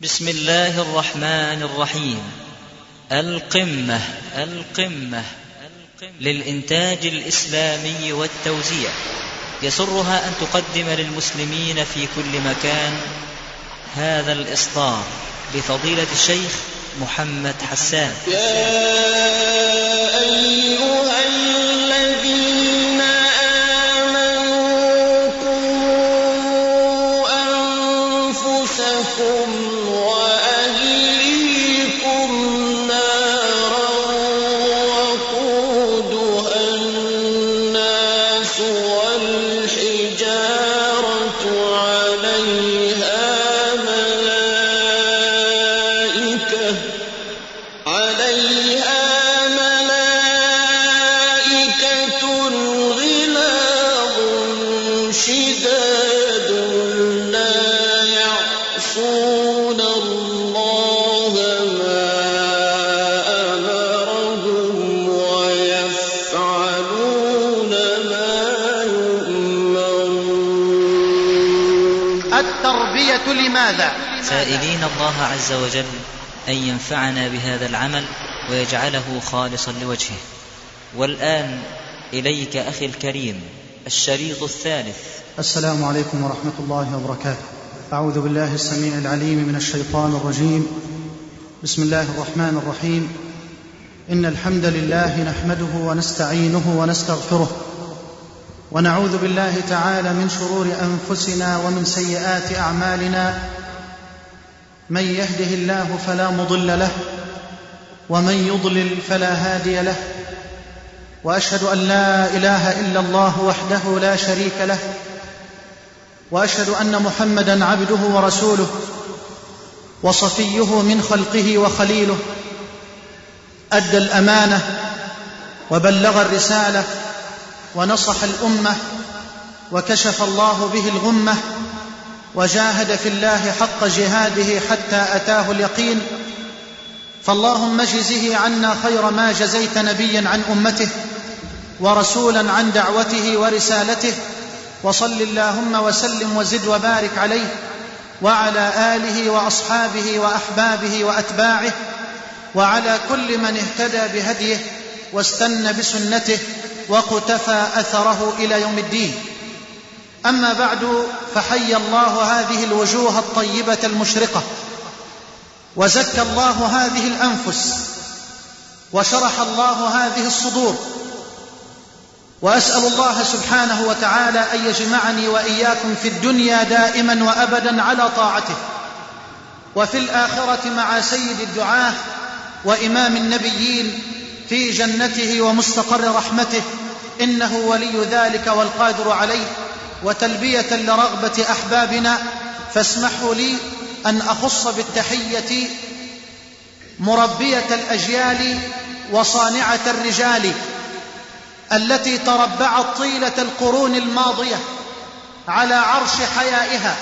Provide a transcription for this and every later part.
بسم الله الرحمن الرحيم. القمة القمة للإنتاج الإسلامي والتوزيع. يسرها أن تقدم للمسلمين في كل مكان هذا الإصدار بفضيلة الشيخ محمد حسان. يا الله عز وجل أن ينفعنا بهذا العمل ويجعله خالصا لوجهه والآن إليك أخي الكريم الشريط الثالث السلام عليكم ورحمة الله وبركاته. أعوذ بالله السميع العليم من الشيطان الرجيم. بسم الله الرحمن الرحيم. إن الحمد لله نحمده ونستعينه ونستغفره. ونعوذ بالله تعالى من شرور أنفسنا ومن سيئات أعمالنا. من يهده الله فلا مضل له ومن يضلل فلا هادي له وأشهد أن لا إله إلا الله وحده لا شريك له وأشهد أن محمدا عبده ورسوله وصفيه من خلقه وخليله أدى الأمانة وبلغ الرسالة ونصح الأمة وكشف الله به الغمة وجاهد في الله حق جهاده حتى أتاه اليقين. فاللهم اجزه عنا خير ما جزيت نبيا عن أمته ورسولا عن دعوته ورسالته. وصل اللهم وسلم وزد وبارك عليه وعلى آله وأصحابه وأحبابه وأتباعه. وعلى كل من اهتدى بهديه واستنى بسنته وقتفى أثره إلى يوم الدين. أما بعد فحي الله هذه الوجوه الطيبة المشرقة وزكى الله هذه الأنفس وشرح الله هذه الصدور وأسأل الله سبحانه وتعالى أن يجمعني وإياكم في الدنيا دائما وابدا على طاعته وفي الآخرة مع سيد الدعاه وإمام النبيين في جنته ومستقر رحمته إنه ولي ذلك والقادر عليه. وتلبية لرغبة أحبابنا فاسمحوا لي أن أخص بالتحية مربية الأجيال وصانعة الرجال التي تربعت طيلة القرون الماضية على عرش حيائها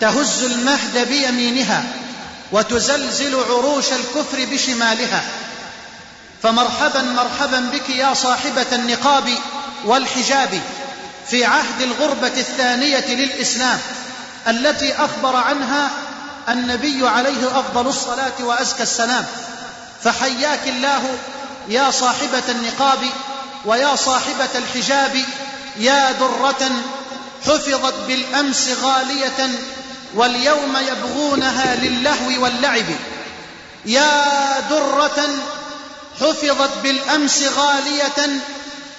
تهز المهد بيمينها وتزلزل عروش الكفر بشمالها. فمرحبا مرحبا بك يا صاحبة النقاب والحجاب. في عهد الغربة الثانية للإسلام التي أخبر عنها النبي عليه أفضل الصلاة وأزكى السلام. فحياك الله يا صاحبة النقاب ويا صاحبة الحجاب يا درة حفظت بالأمس غالية واليوم يبغونها للهو واللعب. يا درة حفظت بالأمس غالية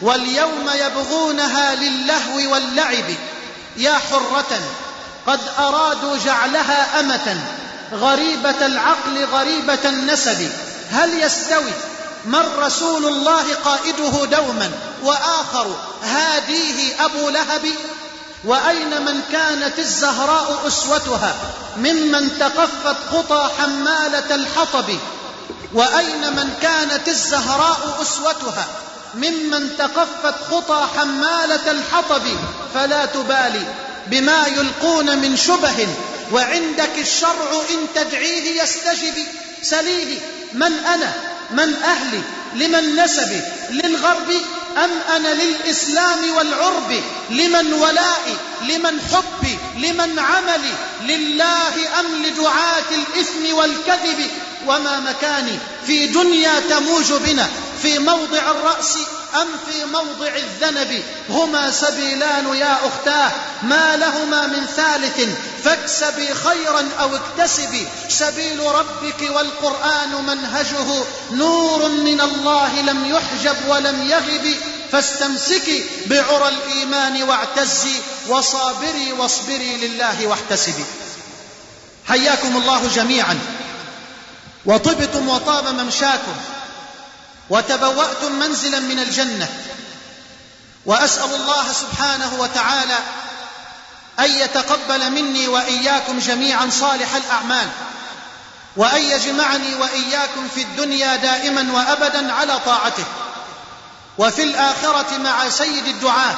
واليوم يبغونها للهو واللعب. يا حرة قد أرادوا جعلها أمة. غريبة العقل غريبة النسب. هل يستوي؟ من رسول الله قائده دوما؟ وآخر هاديه أبو لهب. وأين من كانت الزهراء أسوتها؟ ممن تقفت خطى حمالة الحطب. وأين من كانت الزهراء أسوتها؟ ممن تقفت خطى حمالة الحطب فلا تبالي بما يلقون من شبه. وعندك الشرع إن تدعيه يستجب. سليه من أنا؟ من أهلي؟ لمن نسبي؟ للغرب؟ أم أنا للإسلام والعرب لمن ولائي لمن حبي لمن عملي لله أم لدعاة الإثم والكذب وما مكاني في دنيا تموج بنا في موضع الرأس أم في موضع الذنب؟ هما سبيلان يا أختاه ما لهما من ثالث؟ فاكسبي خيرا أو اكتسبي. سبيل ربك والقرآن منهجه. نور من الله لم يحجب ولم يغب. فاستمسكي بعرى الإيمان واعتزي. وصابري واصبري لله واحتسبي. حياكم الله جميعا. وطبتم وطاب ممشاكم. وتبوأتم منزلا من الجنة. وأسأل الله سبحانه وتعالى أن يتقبل مني وإياكم جميعا صالح الأعمال وأن يجمعني وإياكم في الدنيا دائما وأبدا على طاعته وفي الآخرة مع سيد الدعاة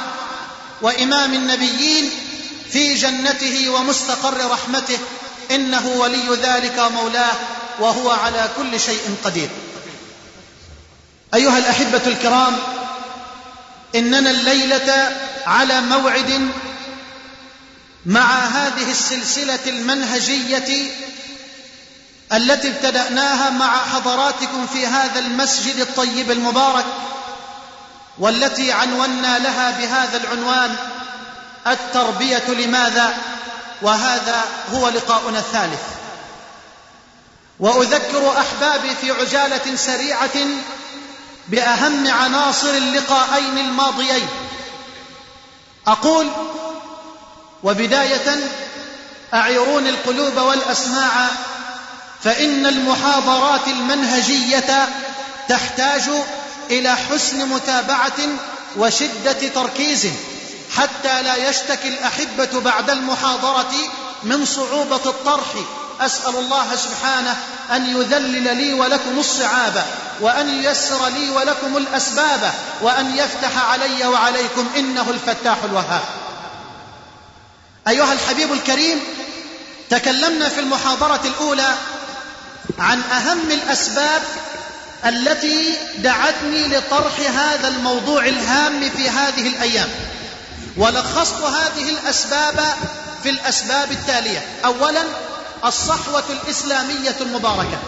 وإمام النبيين في جنته ومستقر رحمته إنه ولي ذلك مولاه وهو على كل شيء قدير. أيها الأحبة الكرام إننا الليلة على موعد مع هذه السلسلة المنهجية التي ابتدأناها مع حضراتكم في هذا المسجد الطيب المبارك والتي عنونا لها بهذا العنوان التربية لماذا؟ وهذا هو لقاؤنا الثالث. وأذكر أحبابي في عجالة سريعة بأهم عناصر اللقاءين الماضيين. أقول وبداية أعيرون القلوب والأسماع فإن المحاضرات المنهجية تحتاج إلى حسن متابعة وشدة تركيز حتى لا يشتكي الأحبة بعد المحاضرة من صعوبة الطرح. أسأل الله سبحانه أن يذلل لي ولكم الصعاب وأن ييسر لي ولكم الأسباب وأن يفتح علي وعليكم إنه الفتاح الوهاب. أيها الحبيب الكريم تكلمنا في المحاضرة الأولى عن أهم الأسباب التي دعتني لطرح هذا الموضوع الهام في هذه الأيام. ولخصت هذه الأسباب في الأسباب التالية. أولا الصحوة الإسلامية المباركة.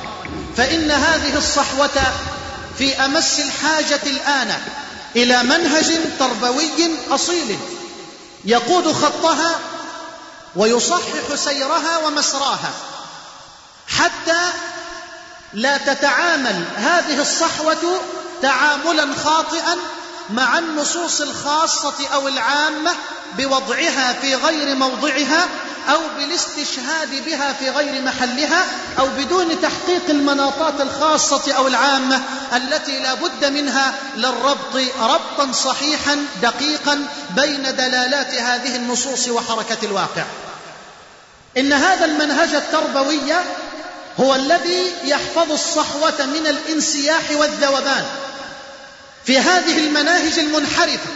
فإن هذه الصحوة في أمس الحاجة الآن إلى منهج تربوي أصيل يقود خطها ويصحح سيرها ومسراها. حتى لا تتعامل هذه الصحوة تعاملا خاطئا مع النصوص الخاصة أو العامة بوضعها في غير موضعها أو بالاستشهاد بها في غير محلها أو بدون تحقيق المناطات الخاصة أو العامة التي لا بد منها للربط ربطا صحيحا دقيقا بين دلالات هذه النصوص وحركة الواقع. إن هذا المنهج التربوي هو الذي يحفظ الصحوة من الانسياح والذوبان في هذه المناهج المنحرفة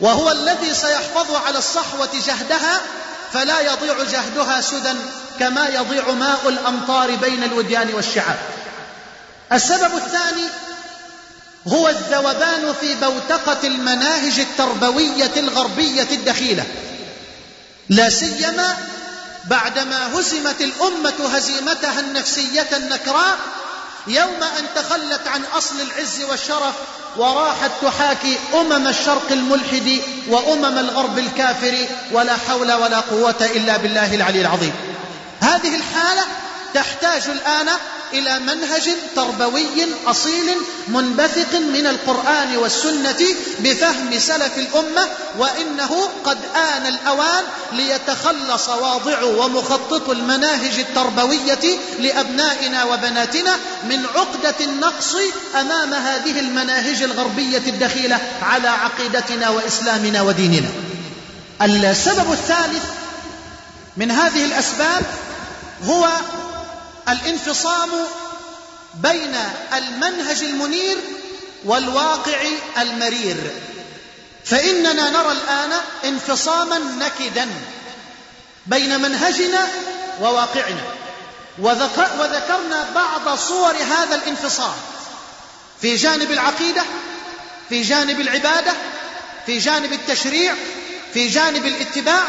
وهو الذي سيحفظ على الصحوة جهدها فلا يضيع جهدها سدى كما يضيع ماء الأمطار بين الوديان والشعاب. السبب الثاني هو الذوبان في بوتقة المناهج التربوية الغربية الدخيلة. لا سيما بعدما هزمت الأمة هزيمتها النفسية النكراء يوم أن تخلت عن أصل العز والشرف وراحت تحاكي أمم الشرق الملحد وأمم الغرب الكافر ولا حول ولا قوة إلا بالله العلي العظيم. هذه الحالة تحتاج الآن إلى منهج تربوي أصيل منبثق من القرآن والسنة بفهم سلف الأمة وإنه قد آن الأوان ليتخلص واضع ومخطط المناهج التربوية لأبنائنا وبناتنا من عقدة النقص أمام هذه المناهج الغربية الدخيلة على عقيدتنا وإسلامنا وديننا. السبب الثالث من هذه الأسباب هو الانفصام بين المنهج المنير والواقع المرير. فإننا نرى الآن انفصاما نكدا بين منهجنا وواقعنا. وذكرنا بعض صور هذا الانفصام. في جانب العقيدة في جانب العبادة في جانب التشريع في جانب الاتباع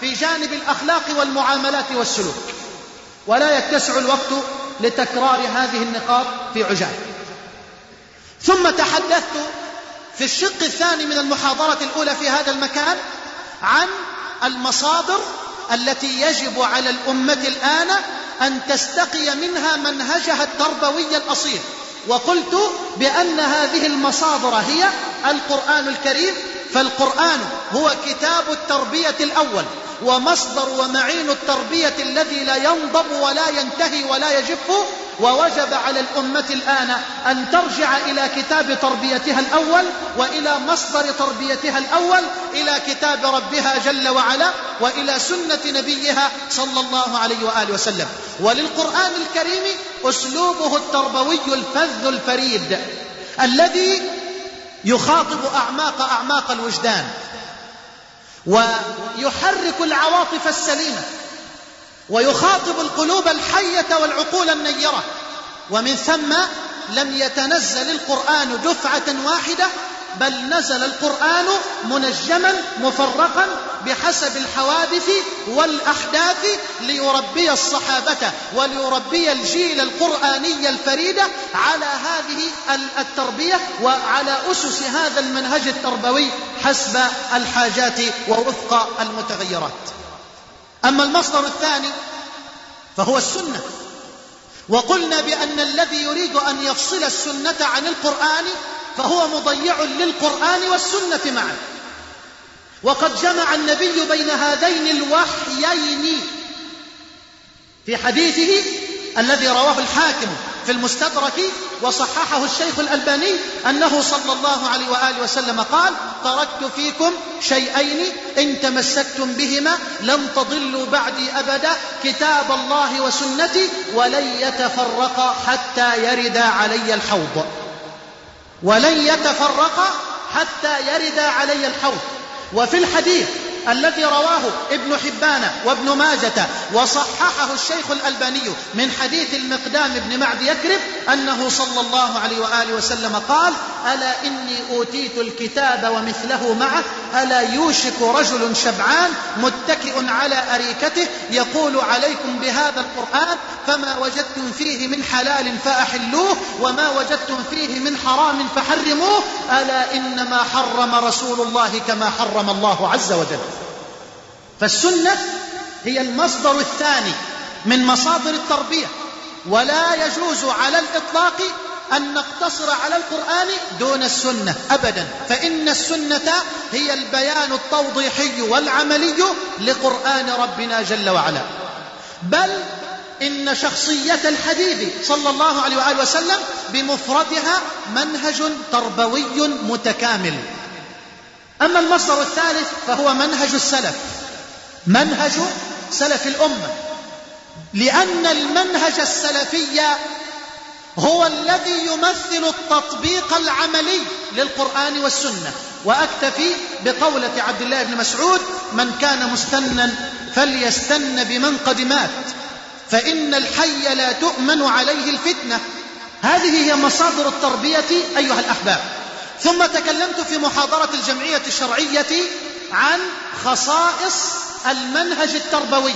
في جانب الأخلاق والمعاملات والسلوك. ولا يتسع الوقت لتكرار هذه النقاط في عجال ثم تحدثت في الشق الثاني من المحاضرة الأولى في هذا المكان عن المصادر التي يجب على الأمة الآن أن تستقي منها منهجها التربوي الأصيل. وقلت بأن هذه المصادر هي القرآن الكريم فالقرآن هو كتاب التربية الأول ومصدر ومعين التربية الذي لا ينضب ولا ينتهي ولا يجف ووجب على الأمة الآن أن ترجع إلى كتاب تربيتها الأول وإلى مصدر تربيتها الأول إلى كتاب ربها جل وعلا وإلى سنة نبيها صلى الله عليه وآله وسلم. وللقرآن الكريم أسلوبه التربوي الفذ الفريد الذي يخاطب أعماق أعماق الوجدان ويحرك العواطف السليمة ويخاطب القلوب الحية والعقول النيرة. ومن ثم لم يتنزل القرآن دفعة واحدة بل نزل القرآن منجما مفرقا بحسب الحوادث والأحداث ليربي الصحابة وليربي الجيل القرآني الفريد على هذه التربية وعلى أسس هذا المنهج التربوي حسب الحاجات ووفق المتغيرات. أما المصدر الثاني فهو السنة. وقلنا بأن الذي يريد أن يفصل السنة عن القرآن فهو مضيع للقرآن والسنة معا وقد جمع النبي بين هذين الوحيين. في حديثه الذي رواه الحاكم في المستدرك وصححه الشيخ الألباني أنه صلى الله عليه وآله وسلم قال تركت فيكم شيئين إن تمسكتم بهما لم تضلوا بعدي أبدا كتاب الله وسنتي ولن يتفرقا حتى يردا علي الحوض. ولن يتفرقا حتى يردا علي الحوض. وفي الحديث الذي رواه ابن حبان وابن ماجة وصححه الشيخ الألباني من حديث المقدام بن معد يكرب أنه صلى الله عليه وآله وسلم قال ألا إني أوتيت الكتاب ومثله معه؟ ألا يوشك رجل شبعان متكئ على أريكته يقول عليكم بهذا القرآن فما وجدتم فيه من حلال فأحلوه وما وجدتم فيه من حرام فحرموه؟ ألا إنما حرم رسول الله كما حرم الله عز وجل. فالسنة هي المصدر الثاني من مصادر التربية ولا يجوز على الإطلاق أن نقتصر على القرآن دون السنة أبدا فإن السنة هي البيان التوضيحي والعملي لقرآن ربنا جل وعلا. بل إن شخصية الحبيب صلى الله عليه وآله وسلم بمفردها منهج تربوي متكامل. أما المصدر الثالث فهو منهج السلف. منهج سلف الأمة. لأن المنهج السلفي هو الذي يمثل التطبيق العملي للقرآن والسنة. وأكتفي بقولة عبد الله بن مسعود من كان مستنا فليستن بمن قد مات فإن الحي لا تؤمن عليه الفتنة. هذه هي مصادر التربية أيها الأحباب. ثم تكلمت في محاضرة الجمعية الشرعية عن خصائص المنهج التربوي.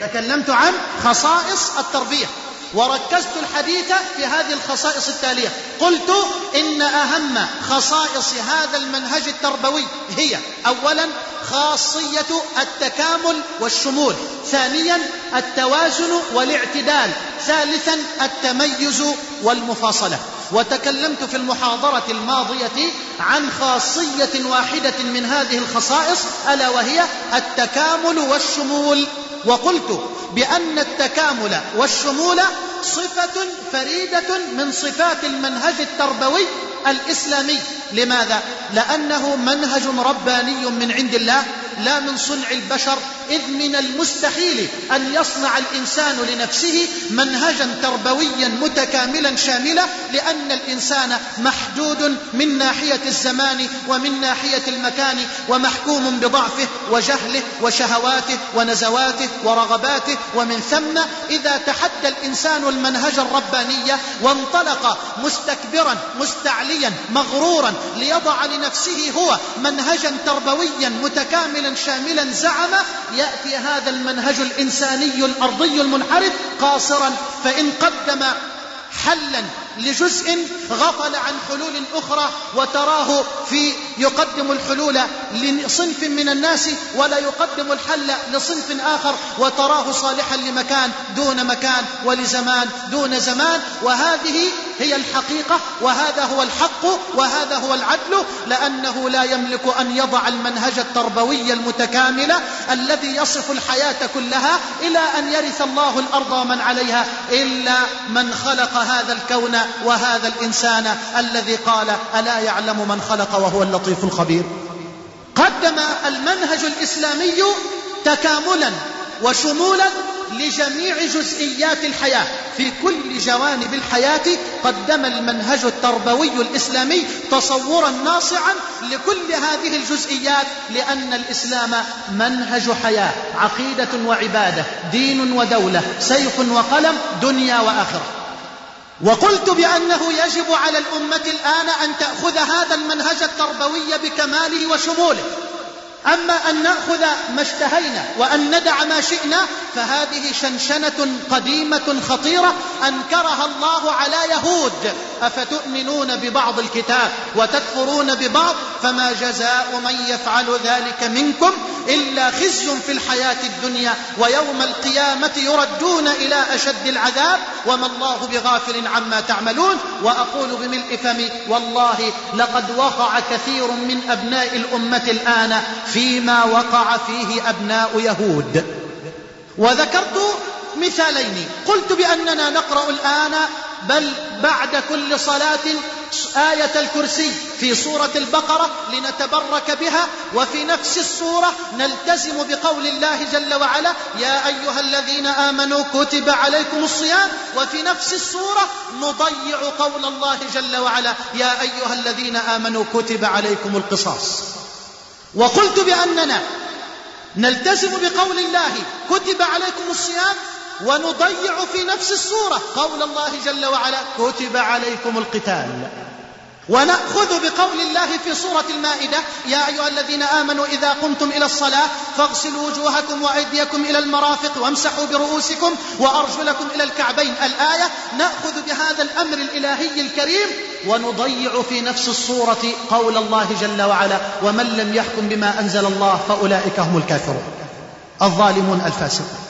تكلمت عن خصائص التربية. وركزت الحديث في هذه الخصائص التالية. قلت إن أهم خصائص هذا المنهج التربوي هي أولا خاصية التكامل والشمول. ثانيا التوازن والاعتدال. ثالثا التميز والمفاصلة. وتكلمت في المحاضرة الماضية عن خاصية واحدة من هذه الخصائص ألا وهي التكامل والشمول. وقلت بأن التكامل والشمول صفة فريدة من صفات المنهج التربوي الإسلامي لماذا؟ لأنه منهج رباني من عند الله لا من صنع البشر إذ من المستحيل أن يصنع الإنسان لنفسه منهجا تربويا متكاملا شاملا لأن الإنسان محدود من ناحية الزمان ومن ناحية المكان ومحكوم بضعفه وجهله وشهواته ونزواته ورغباته ومن ثم إذا تحدى الإنسان المنهج الرباني وانطلق مستكبرا مستعليا مغرورا ليضع لنفسه هو منهجا تربويا متكاملا شاملا زعم يأتي هذا المنهج الإنساني الأرضي المنحرف قاصرا فإن قدم حلا لجزء غفل عن حلول أخرى وتراه في يقدم الحلول لصنف من الناس ولا يقدم الحل لصنف آخر وتراه صالحا لمكان دون مكان ولزمان دون زمان وهذه هي الحقيقة وهذا هو الحق وهذا هو العدل لأنه لا يملك أن يضع المنهج التربوي المتكامل الذي يصف الحياة كلها إلى أن يرث الله الأرض ومن عليها إلا من خلق هذا الكون وهذا الإنسان الذي قال ألا يعلم من خلق وهو اللطيف الخبير. قدم المنهج الإسلامي تكاملا وشمولا لجميع جزئيات الحياة. في كل جوانب الحياة قدم المنهج التربوي الإسلامي تصورا ناصعا لكل هذه الجزئيات لأن الإسلام منهج حياة عقيدة وعبادة دين ودولة سيف وقلم دنيا وآخرة. وقلت بأنه يجب على الأمة الآن أن تأخذ هذا المنهج التربوي بكماله وشموله. أما أن نأخذ ما اشتهينا وأن ندع ما شئنا فهذه شنشنة قديمة خطيرة أنكرها الله على يهود. أفتؤمنون ببعض الكتاب وتكفرون ببعض؟ فما جزاء من يفعل ذلك منكم إلا خزي في الحياة الدنيا ويوم القيامة يردون إلى أشد العذاب. وما الله بغافل عما تعملون. وأقول بملء فمي والله لقد وقع كثير من أبناء الأمة الآن فيما وقع فيه أبناء يهود. وذكرت مثالين. قلت بأننا نقرأ الآن بل بعد كل صلاة آية الكرسي في سورة البقرة لنتبرك بها وفي نفس السورة نلتزم بقول الله جل وعلا يا أيها الذين آمنوا كتب عليكم الصيام. وفي نفس السورة نضيع قول الله جل وعلا يا أيها الذين آمنوا كتب عليكم القصاص. وقلت بأننا نلتزم بقول الله كتب عليكم الصيام ونضيع في نفس السورة قول الله جل وعلا كتب عليكم القتال. ونأخذ بقول الله في سورة المائدة يا أيها الذين آمنوا إذا قمتم إلى الصلاة فاغسلوا وجوهكم وأيديكم إلى المرافق وامسحوا برؤوسكم وأرجلكم إلى الكعبين. الآية نأخذ بهذا الأمر الإلهي الكريم ونضيع في نفس الصورة قول الله جل وعلا ومن لم يحكم بما أنزل الله فأولئك هم الكافرون. الظالمون الفاسقون.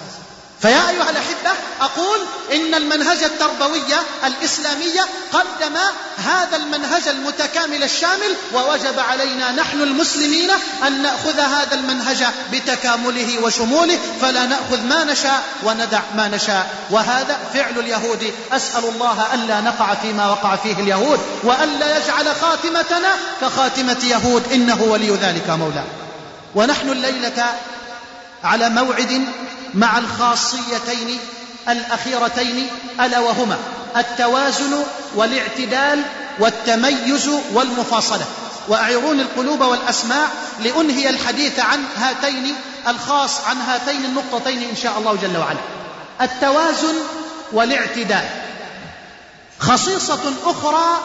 فيا أيها الأحبة أقول إن المنهج التربوي الإسلامي قدم هذا المنهج المتكامل الشامل ووجب علينا نحن المسلمين أن نأخذ هذا المنهج بتكامله وشموله فلا نأخذ ما نشاء وندع ما نشاء. وهذا فعل اليهود. أسأل الله ألا نقع فيما وقع فيه اليهود وألا يجعل خاتمتنا كخاتمة يهود. إنه ولي ذلك مولاه ونحن الليلة على موعد مع الخاصيتين الأخيرتين ألا وهما التوازن والاعتدال والتميز والمفاصلة. وأعيرون القلوب والأسماع لأنهي الحديث عن هاتين الخاص عن هاتين النقطتين إن شاء الله جل وعلا. التوازن والاعتدال. خصيصة أخرى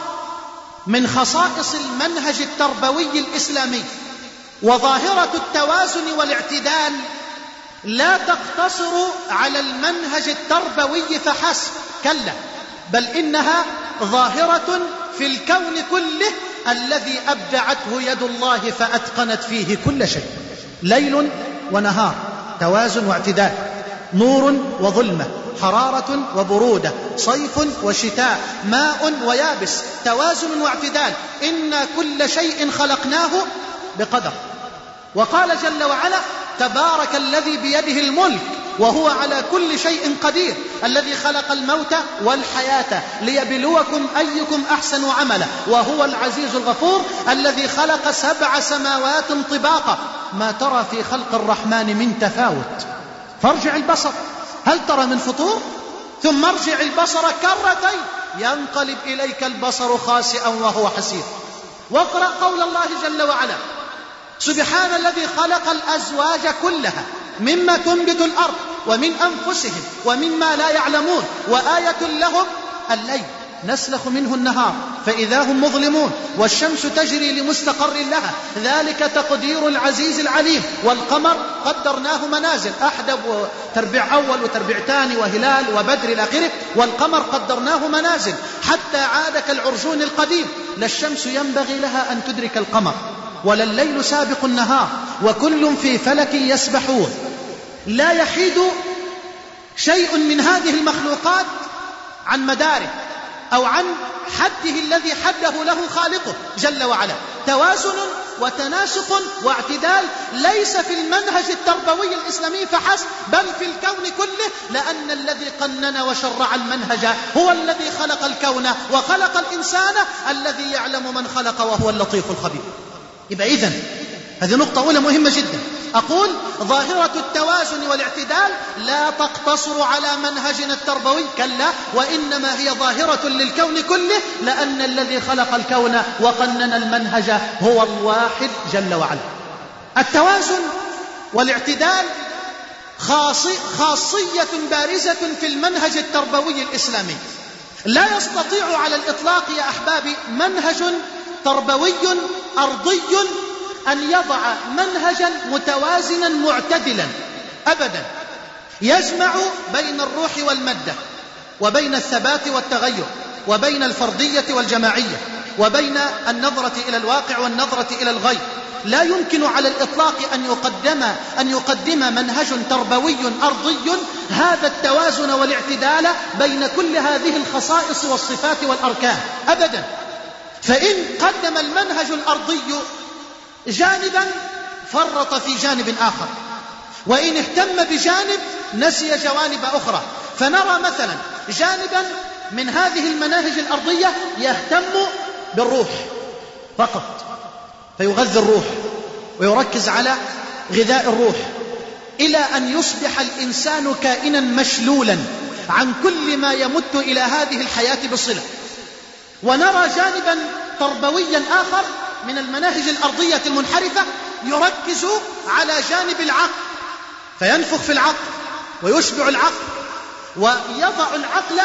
من خصائص المنهج التربوي الإسلامي وظاهرة التوازن والاعتدال لا تقتصر على المنهج التربوي فحسب. كلا. بل إنها ظاهرة في الكون كله الذي أبدعته يد الله فأتقنت فيه كل شيء. ليل ونهار توازن واعتدال نور وظلمة حرارة وبرودة صيف وشتاء ماء ويابس توازن واعتدال. إنا كل شيء خلقناه بقدر. وقال جل وعلا تبارك الذي بيده الملك وهو على كل شيء قدير الذي خلق الموت والحياة ليبلوكم أيكم أحسن عملا وهو العزيز الغفور الذي خلق سبع سماوات طباقا ما ترى في خلق الرحمن من تفاوت. فارجع البصر هل ترى من فطور؟ ثم ارجع البصر كرتين ينقلب إليك البصر خاسئا وهو حسير. واقرأ قول الله جل وعلا سبحان الذي خلق الأزواج كلها مما تنبت الأرض ومن أنفسهم ومما لا يعلمون وآية لهم الليل نسلخ منه النهار فإذا هم مظلمون والشمس تجري لمستقر لها ذلك تقدير العزيز العليم والقمر قدرناه منازل أحدب وتربيع أول وتربيع ثاني وهلال وبدر إلى آخره والقمر قدرناه منازل حتى عاد كالعرجون القديم لا الشمس ينبغي لها أن تدرك القمر ولا الليل سابق النهار وكل في فلك يسبحون. لا يحيد شيء من هذه المخلوقات عن مداره أو عن حده الذي حده له خالقه جل وعلا. توازن وتناسق واعتدال ليس في المنهج التربوي الإسلامي فحسب بل في الكون كله لأن الذي قنن وشرع المنهج هو الذي خلق الكون وخلق الإنسان الذي يعلم من خلق وهو اللطيف الخبير. يبقى إذن. هذه نقطة أولى مهمة جدا. أقول ظاهرة التوازن والاعتدال لا تقتصر على منهجنا التربوي كلا وإنما هي ظاهرة للكون كله لأن الذي خلق الكون وقنن المنهج هو الواحد جل وعلا. التوازن والاعتدال خاصية بارزة في المنهج التربوي الإسلامي. لا يستطيع على الإطلاق يا أحبابي منهج تربوي أرضي أن يضع منهجا متوازنا معتدلا. أبدا. يجمع بين الروح والمادة وبين الثبات والتغير وبين الفردية والجماعية وبين النظرة إلى الواقع والنظرة إلى الغيب لا يمكن على الإطلاق أن يقدم أن يقدم منهج تربوي أرضي هذا التوازن والاعتدال بين كل هذه الخصائص والصفات والأركان. أبدا. فإن قدم المنهج الأرضي جانبا فرط في جانب آخر. وإن اهتم بجانب نسي جوانب أخرى. فنرى مثلا جانبا من هذه المناهج الأرضية يهتم بالروح فقط. فيغذي الروح ويركز على غذاء الروح. إلى أن يصبح الإنسان كائنا مشلولا عن كل ما يمت إلى هذه الحياة بصلة. ونرى جانبا تربويا آخر من المناهج الأرضية المنحرفة يركز على جانب العقل فينفخ في العقل ويشبع العقل ويضع العقل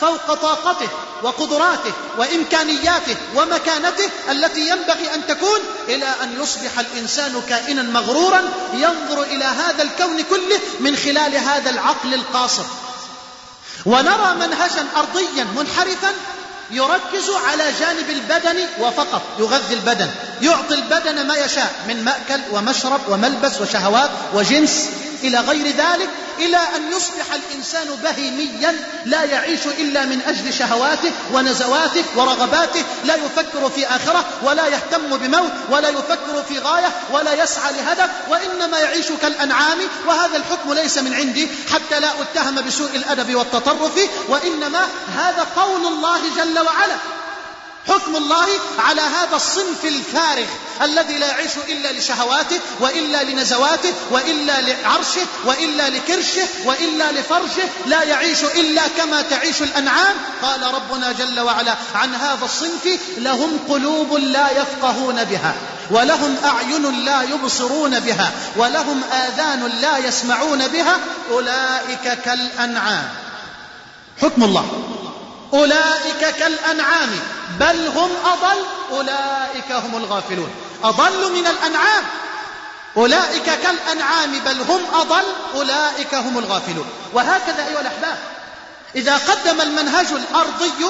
فوق طاقته وقدراته وإمكانياته ومكانته التي ينبغي أن تكون إلى أن يصبح الإنسان كائنا مغرورا ينظر إلى هذا الكون كله من خلال هذا العقل القاصر. ونرى منهجا أرضيا منحرفا يركز على جانب البدن وفقط يغذي البدن يعطي البدن ما يشاء من مأكل ومشرب وملبس وشهوات وجنس. إلى غير ذلك إلى أن يصبح الإنسان بهيميا لا يعيش إلا من أجل شهواته ونزواته ورغباته لا يفكر في آخرة ولا يهتم بموت ولا يفكر في غاية ولا يسعى لهدف وإنما يعيش كالأنعام وهذا الحكم ليس من عندي حتى لا أتهم بسوء الأدب والتطرف وإنما هذا قول الله جل وعلا. حكم الله على هذا الصنف الفارغ الذي لا يعيش إلا لشهواته وإلا لنزواته وإلا لعرشه وإلا لكرشه وإلا لفرشه لا يعيش إلا كما تعيش الأنعام. قال ربنا جل وعلا عن هذا الصنف لهم قلوب لا يفقهون بها ولهم أعين لا يبصرون بها ولهم آذان لا يسمعون بها أولئك كالأنعام. حكم الله. أولئك كالأنعام بل هم أضل أولئك هم الغافلون. أضل من الأنعام. أولئك كالأنعام بل هم أضل أولئك هم الغافلون. وهكذا أيها الأحباب إذا قدم المنهج الأرضي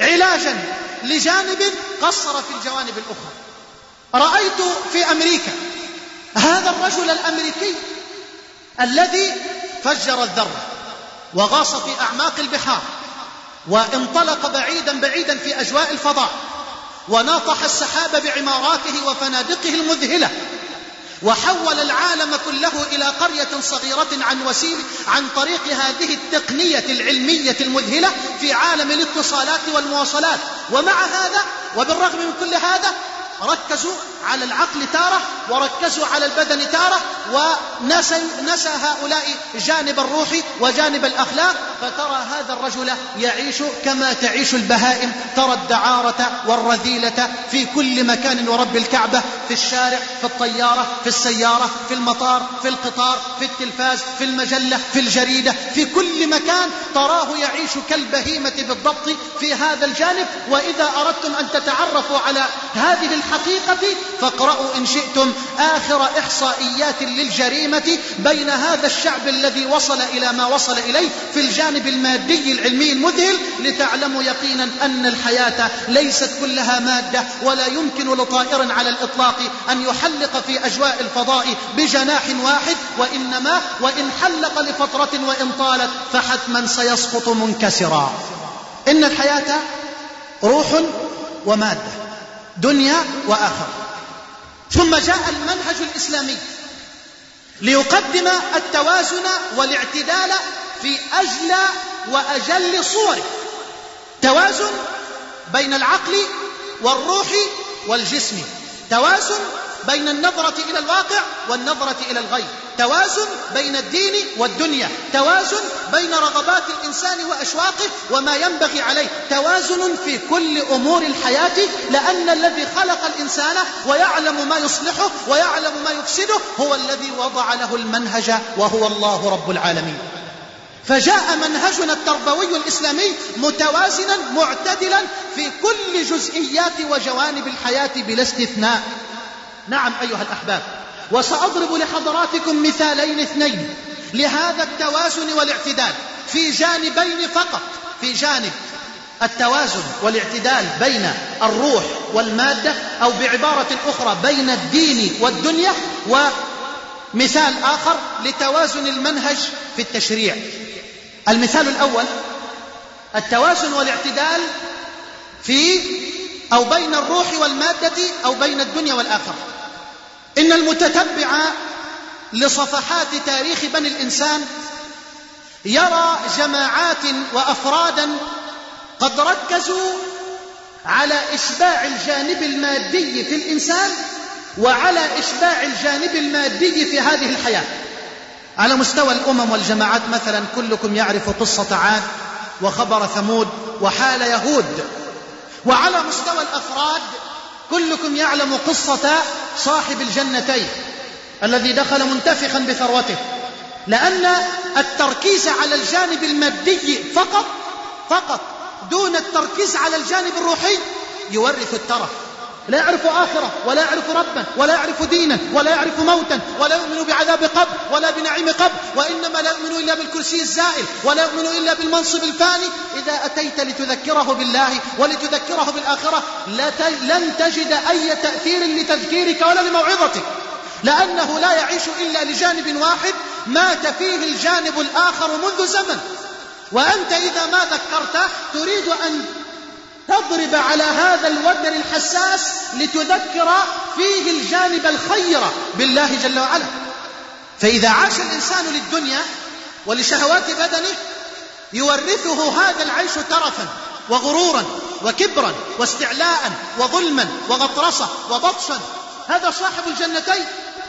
علاجا لجانب قصر في الجوانب الأخرى. رأيت في أمريكا هذا الرجل الأمريكي الذي فجر الذرة وغاص في أعماق البحار. وانطلق بعيدا بعيدا في أجواء الفضاء وناطح السحاب بعماراته وفنادقه المذهلة وحول العالم كله إلى قرية صغيرة عن وسيل عن طريق هذه التقنية العلمية المذهلة في عالم الاتصالات والمواصلات. ومع هذا وبالرغم من كل هذا ركزوا على العقل تارة وركزوا على البدن تارة ونسى نسى هؤلاء جانب الروح وجانب الأخلاق فترى هذا الرجل يعيش كما تعيش البهائم ترى الدعارة والرذيلة في كل مكان ورب الكعبة في الشارع في الطيارة في السيارة في المطار في القطار في التلفاز في المجلة في الجريدة في كل مكان تراه يعيش كالبهيمة بالضبط في هذا الجانب. وإذا أردتم أن تتعرفوا على هذه الحقيقة فاقرأوا إن شئتم آخر إحصائيات للجريمة بين هذا الشعب الذي وصل إلى ما وصل إليه في الجانب المادي العلمي المذهل لتعلموا يقينا أن الحياة ليست كلها مادة ولا يمكن لطائر على الإطلاق أن يحلق في أجواء الفضاء بجناح واحد وإنما وإن حلق لفترة وإن طالت فحتما سيسقط منكسرا. إن الحياة روح ومادة. دنيا وآخرة. ثم جاء المنهج الإسلامي ليقدم التوازن والاعتدال في أجلى وأجل صوره. توازن بين العقل والروح والجسم. توازن بين النظرة إلى الواقع والنظرة إلى الغيب. توازن بين الدين والدنيا. توازن بين رغبات الإنسان وأشواقه وما ينبغي عليه. توازن في كل أمور الحياة لأن الذي خلق الإنسان ويعلم ما يصلحه ويعلم ما يفسده هو الذي وضع له المنهج وهو الله رب العالمين. فجاء منهجنا التربوي الإسلامي متوازنا معتدلا في كل جزئيات وجوانب الحياة بلا استثناء. نعم أيها الأحباب. وسأضرب لحضراتكم مثالين اثنين لهذا التوازن والاعتدال. في جانبين فقط في جانب التوازن والاعتدال بين الروح والمادة أو بعبارة أخرى بين الدين والدنيا ومثال آخر لتوازن المنهج في التشريع. المثال الأول التوازن والاعتدال في أو بين الروح والمادة أو بين الدنيا والآخرة. إن المتتبع لصفحات تاريخ بني الإنسان يرى جماعات وأفرادا قد ركزوا على إشباع الجانب المادي في الإنسان وعلى إشباع الجانب المادي في هذه الحياة. على مستوى الأمم والجماعات مثلا كلكم يعرف قصة عاد وخبر ثمود وحال يهود. وعلى مستوى الأفراد كلكم يعلم قصة صاحب الجنتين الذي دخل منتفخا بثروته. لأن التركيز على الجانب المادي فقط فقط دون التركيز على الجانب الروحي يورث الترف. لا يعرف آخرة ولا يعرف ربا ولا يعرف دينا ولا يعرف موتا ولا يؤمن بعذاب قبر ولا بنعيم قبر وإنما لا يؤمن إلا بالكرسي الزائل ولا يؤمن إلا بالمنصب الفاني. إذا أتيت لتذكره بالله ولتذكره بالآخرة لن تجد أي تأثير لتذكيرك ولا لموعظتك. لأنه لا يعيش إلا لجانب واحد مات فيه الجانب الآخر منذ زمن. وأنت إذا ما ذكرته تريد أن تضرب على هذا الوتر الحساس لتذكر فيه الجانب الخير بالله جل وعلا. فإذا عاش الإنسان للدنيا ولشهوات بدنه يورثه هذا العيش ترفا وغرورا وكبرا واستعلاء وظلما وغطرسة وبطشا. هذا صاحب الجنتين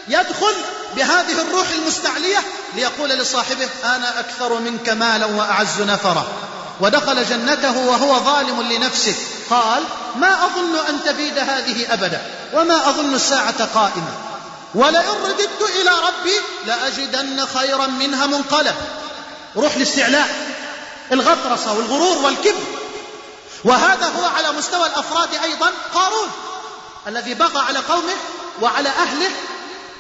يدخل بهذه الروح المستعلية ليقول لصاحبه أنا أكثر منك مالا وأعز نفرا. ودخل جنته وهو ظالم لنفسه. قال ما أظن أن تبيد هذه أبدا وما أظن الساعة قائمة. ولئن رددت إلى ربي لأجدن خيرا منها منقلب. روح الاستعلاء الغطرسة والغرور والكبر. وهذا هو على مستوى الأفراد أيضا قارون الذي بغى على قومه وعلى أهله.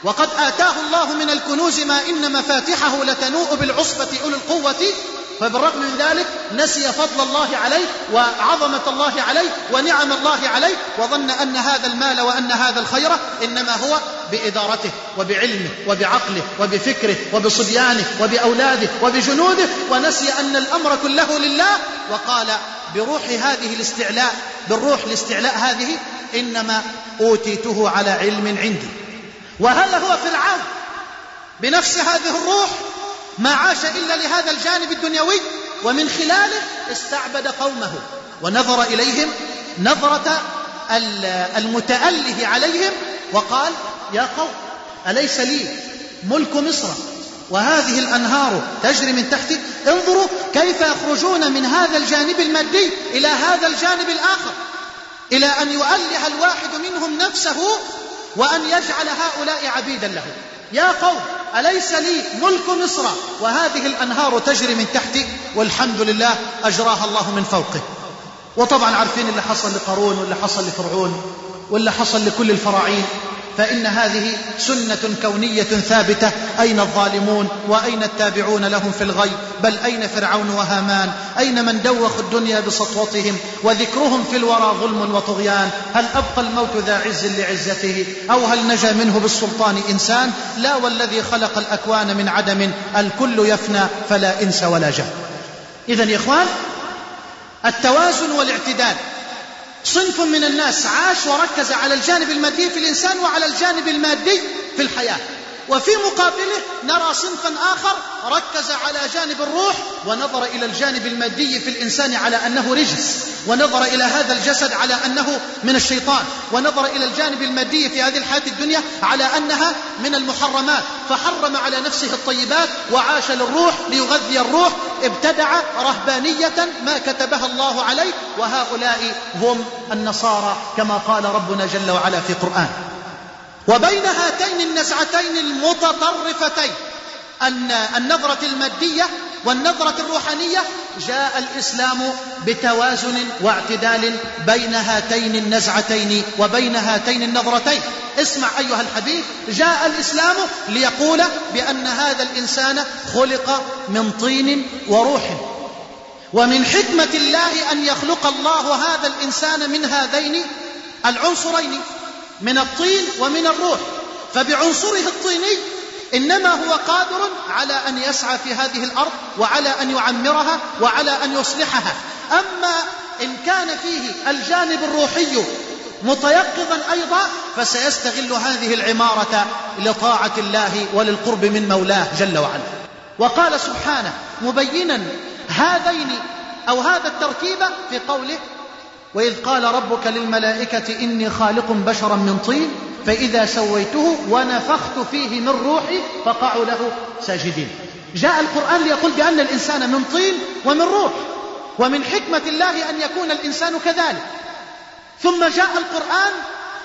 وقد آتاه الله من الكنوز ما إن مفاتحه لتنوء بالعصبة أولي القوة فبالرغم من ذلك نسي فضل الله عليه وعظمة الله عليه ونعم الله عليه وظن أن هذا المال وأن هذا الخير إنما هو بإدارته وبعلمه وبعقله وبفكره وبصبيانه وبأولاده وبجنوده ونسي أن الأمر كله لله وقال بروح هذه الاستعلاء بالروح الاستعلاء هذه إنما أوتيته على علم عندي. وهل هو فرعون. بنفس هذه الروح ما عاش إلا لهذا الجانب الدنيوي ومن خلاله استعبد قومه ونظر إليهم نظرة المتأله عليهم وقال يا قوم أليس لي ملك مصر؟ وهذه الأنهار تجري من تحتي انظروا كيف يخرجون من هذا الجانب المادي إلى هذا الجانب الآخر إلى أن يؤله الواحد منهم نفسه وأن يجعل هؤلاء عبيدا له. يا قوم أليس لي ملك مصر؟ وهذه الأنهار تجري من تحتي والحمد لله أجراها الله من فوقه. وطبعا عارفين اللي حصل لقارون واللي حصل لفرعون واللي حصل لكل الفراعين. فإن هذه سنة كونية ثابتة. أين الظالمون؟ وأين التابعون لهم في الغي؟ بل أين فرعون وهامان؟ أين من دوخوا الدنيا بسطوتهم وذكرهم في الورى ظلم وطغيان؟ هل أبقى الموت ذا عز لعزته؟ أو هل نجا منه بالسلطان إنسان؟ لا والذي خلق الأكوان من عدم الكل يفنى فلا إنس ولا جاه إذا يا إخوان التوازن والاعتدال. صنف من الناس عاش وركز على الجانب المادي في الإنسان وعلى الجانب المادي في الحياة. وفي مقابله نرى صنفا آخر ركز على جانب الروح ونظر إلى الجانب المادي في الإنسان على أنه رجس ونظر إلى هذا الجسد على أنه من الشيطان ونظر إلى الجانب المادي في هذه الحياة الدنيا على أنها من المحرمات فحرم على نفسه الطيبات وعاش للروح ليغذي الروح ابتدع رهبانية ما كتبها الله عليه وهؤلاء هم النصارى كما قال ربنا جل وعلا في قرآن. وبين هاتين النزعتين المتطرفتين أن النظرة المادية والنظرة الروحانية جاء الإسلام بتوازن واعتدال بين هاتين النزعتين وبين هاتين النظرتين. اسمع أيها الحبيب جاء الإسلام ليقول بأن هذا الإنسان خلق من طين وروح. ومن حكمة الله أن يخلق الله هذا الإنسان من هذين العنصرين. من الطين ومن الروح. فبعنصره الطيني إنما هو قادر على أن يسعى في هذه الأرض وعلى أن يعمرها وعلى أن يصلحها. أما إن كان فيه الجانب الروحي متيقظا أيضا فسيستغل هذه العمارة لطاعة الله وللقرب من مولاه جل وعلا. وقال سبحانه مبينا هذين أو هذا التركيب في قوله وإذ قال ربك للملائكة إني خالق بشرا من طين فإذا سويته ونفخت فيه من روحي فقعوا له ساجدين. جاء القرآن ليقول بأن الإنسان من طين ومن روح ومن حكمة الله أن يكون الإنسان كذلك. ثم جاء القرآن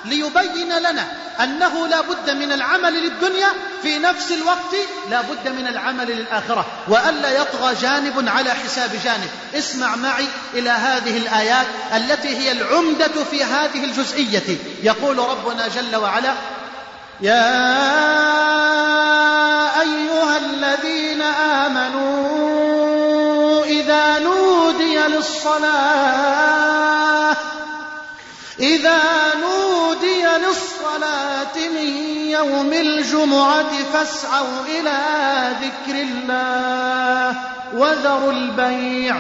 ليبين لنا أنه لا بد من العمل للدنيا في نفس الوقت لا بد من العمل للآخرة وألا يطغى جانب على حساب جانب. اسمع معي إلى هذه الآيات التي هي العمدة في هذه الجزئية. يقول ربنا جل وعلا يا أيها الذين آمنوا إذا نودي للصلاة إذا نودي للصلاة من يوم الجمعة فاسعوا إلى ذكر الله وذروا البيع.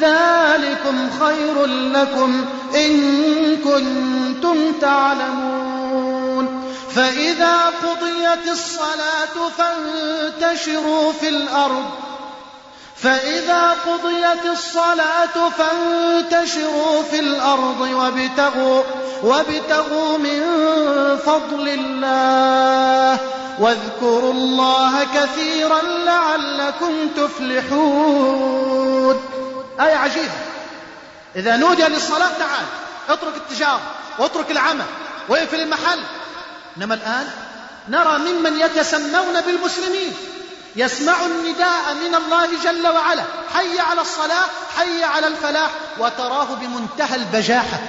ذلكم خير لكم إن كنتم تعلمون. فإذا قضيت الصلاة فانتشروا في الأرض فإذا قضيت الصلاة فانتشروا في الأرض وابتغوا وابتغوا من فضل الله واذكروا الله كثيرا لعلكم تفلحون. آية عجيبة إذا نودي للصلاة تعال اترك التجارة واترك العمل واقفل المحل. إنما الآن نرى ممن يتسمون بالمسلمين. يسمع النداء من الله جل وعلا. حي على الصلاة حي على الفلاح وتراه بمنتهى البجاحة.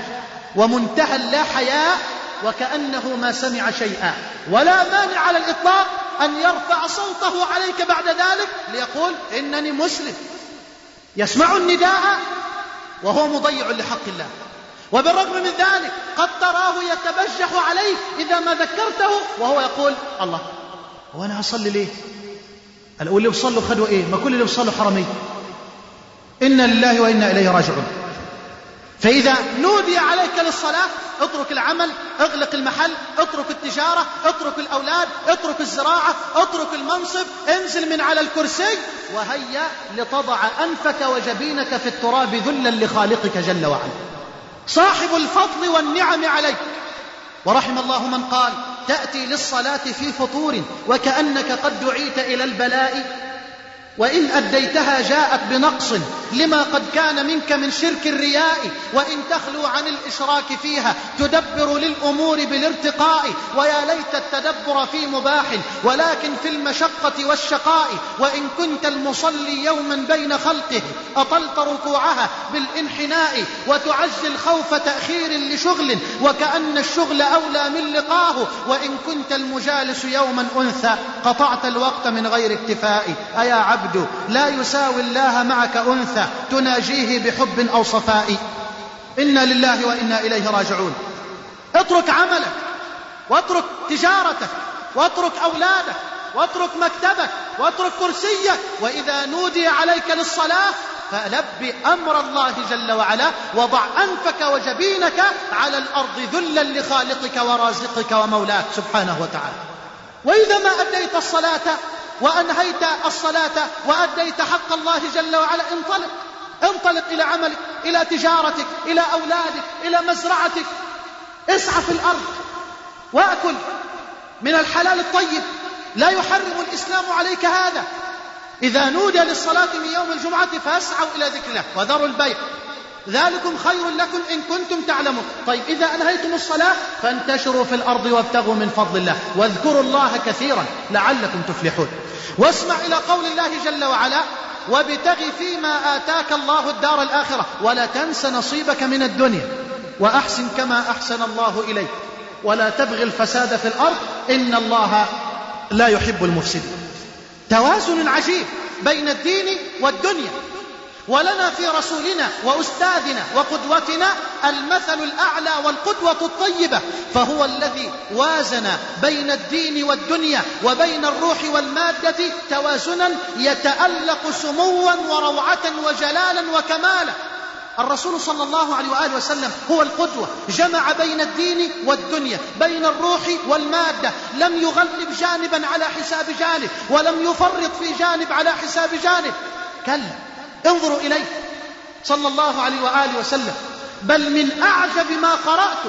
ومنتهى اللا حياء وكأنه ما سمع شيئا. ولا مانع على الإطلاق أن يرفع صوته عليك بعد ذلك ليقول إنني مسلم. يسمع النداء وهو مضيع لحق الله. وبالرغم من ذلك قد تراه يتبجح عليك إذا ما ذكرته وهو يقول الله وأنا أصلي ليه؟ واللي وصلوا خدوا إيه؟ ما كل اللي وصلوا حرمي. إنا لله وإنا إليه راجعون. فإذا نودي عليك للصلاة اترك العمل اغلق المحل اترك التجارة اترك الأولاد اترك الزراعة اترك المنصب انزل من على الكرسي وهيا لتضع أنفك وجبينك في التراب ذلا لخالقك جل وعلا. صاحب الفضل والنعم عليك. ورحم الله من قال تأتي للصلاة في فطور وكأنك قد دعيت إلى البلاء وإن أديتها جاءت بنقص لما قد كان منك من شرك الرياء وإن تخلو عن الإشراك فيها تدبر للأمور بالارتقاء ويا ليت التدبر في مباح ولكن في المشقة والشقاء وإن كنت المصلي يوما بين خلقه أطلت ركوعها بالانحناء وتعزل خوف تأخير لشغل وكأن الشغل أولى من لقاه وإن كنت المجالس يوما أنثى قطعت الوقت من غير اكتفاء أيا عبد العبد لا يساوي الله معك أنثى تناجيه بحب أو صفاء. إنا لله وإنا إليه راجعون. اترك عملك واترك تجارتك واترك أولادك واترك مكتبك واترك كرسيك وإذا نودي عليك للصلاة فلب أمر الله جل وعلا وضع أنفك وجبينك على الأرض ذلا لخالقك ورازقك ومولاك سبحانه وتعالى. وإذا ما أديت الصلاة وأنهيت الصلاة وأديت حق الله جل وعلا. انطلق انطلق إلى عملك إلى تجارتك إلى أولادك إلى مزرعتك. اسعى في الأرض وأكل من الحلال الطيب. لا يحرم الإسلام عليك هذا. إذا نودي للصلاة من يوم الجمعة فاسعوا إلى ذكر الله وذروا البيع. ذلكم خير لكم إن كنتم تعلمون. طيب إذا أنهيتم الصلاة فانتشروا في الأرض وابتغوا من فضل الله. واذكروا الله كثيرا لعلكم تفلحون. واسمع إلى قول الله جل وعلا وابتغ فيما آتاك الله الدار الآخرة ولا تنس نصيبك من الدنيا وأحسن كما أحسن الله إليك. ولا تبغي الفساد في الأرض إن الله لا يحب المفسدين. توازن عجيب بين الدين والدنيا. ولنا في رسولنا وأستاذنا وقدوتنا المثل الأعلى والقدوة الطيبة فهو الذي وازن بين الدين والدنيا وبين الروح والمادة توازنا يتألق سموا وروعة وجلالا وكمالا. الرسول صلى الله عليه وآله وسلم هو القدوة جمع بين الدين والدنيا بين الروح والمادة لم يغلب جانبا على حساب جانب ولم يفرط في جانب على حساب جانب. كلا. انظروا إليه صلى الله عليه وآله وسلم. بل من أعجب ما قرأت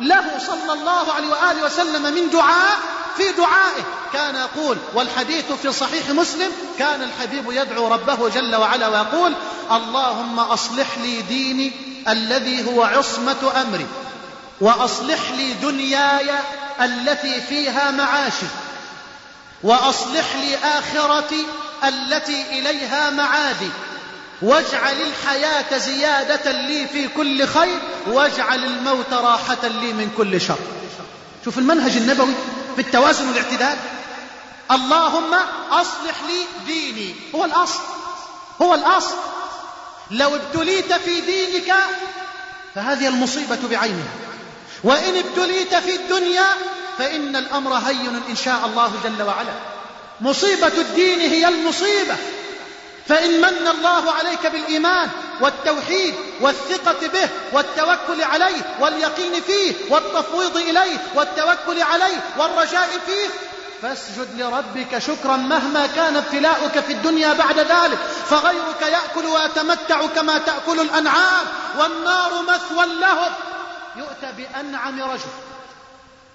له صلى الله عليه وآله وسلم من دعاء في دعائه كان يقول والحديث في صحيح مسلم كان الحبيب يدعو ربه جل وعلا ويقول اللهم أصلح لي ديني الذي هو عصمة أمري وأصلح لي دنياي التي فيها معاشي وأصلح لي آخرتي التي إليها معادي. واجعل الحياة زيادة لي في كل خير واجعل الموت راحة لي من كل شر. شوف المنهج النبوي في التوازن والاعتدال. اللهم أصلح لي ديني. هو الأصل. هو الأصل. لو ابتليت في دينك فهذه المصيبة بعينها وإن ابتليت في الدنيا فإن الأمر هين إن شاء الله جل وعلا. مصيبة الدين هي المصيبة. فإن من الله عليك بالإيمان والتوحيد والثقة به والتوكل عليه واليقين فيه والتفويض إليه والتوكل عليه والرجاء فيه فاسجد لربك شكرا مهما كان ابتلاؤك في الدنيا بعد ذلك فغيرك يأكل ويتمتع كما تأكل الأنعام والنار مثوى لهم. يؤتى بأنعم رجل.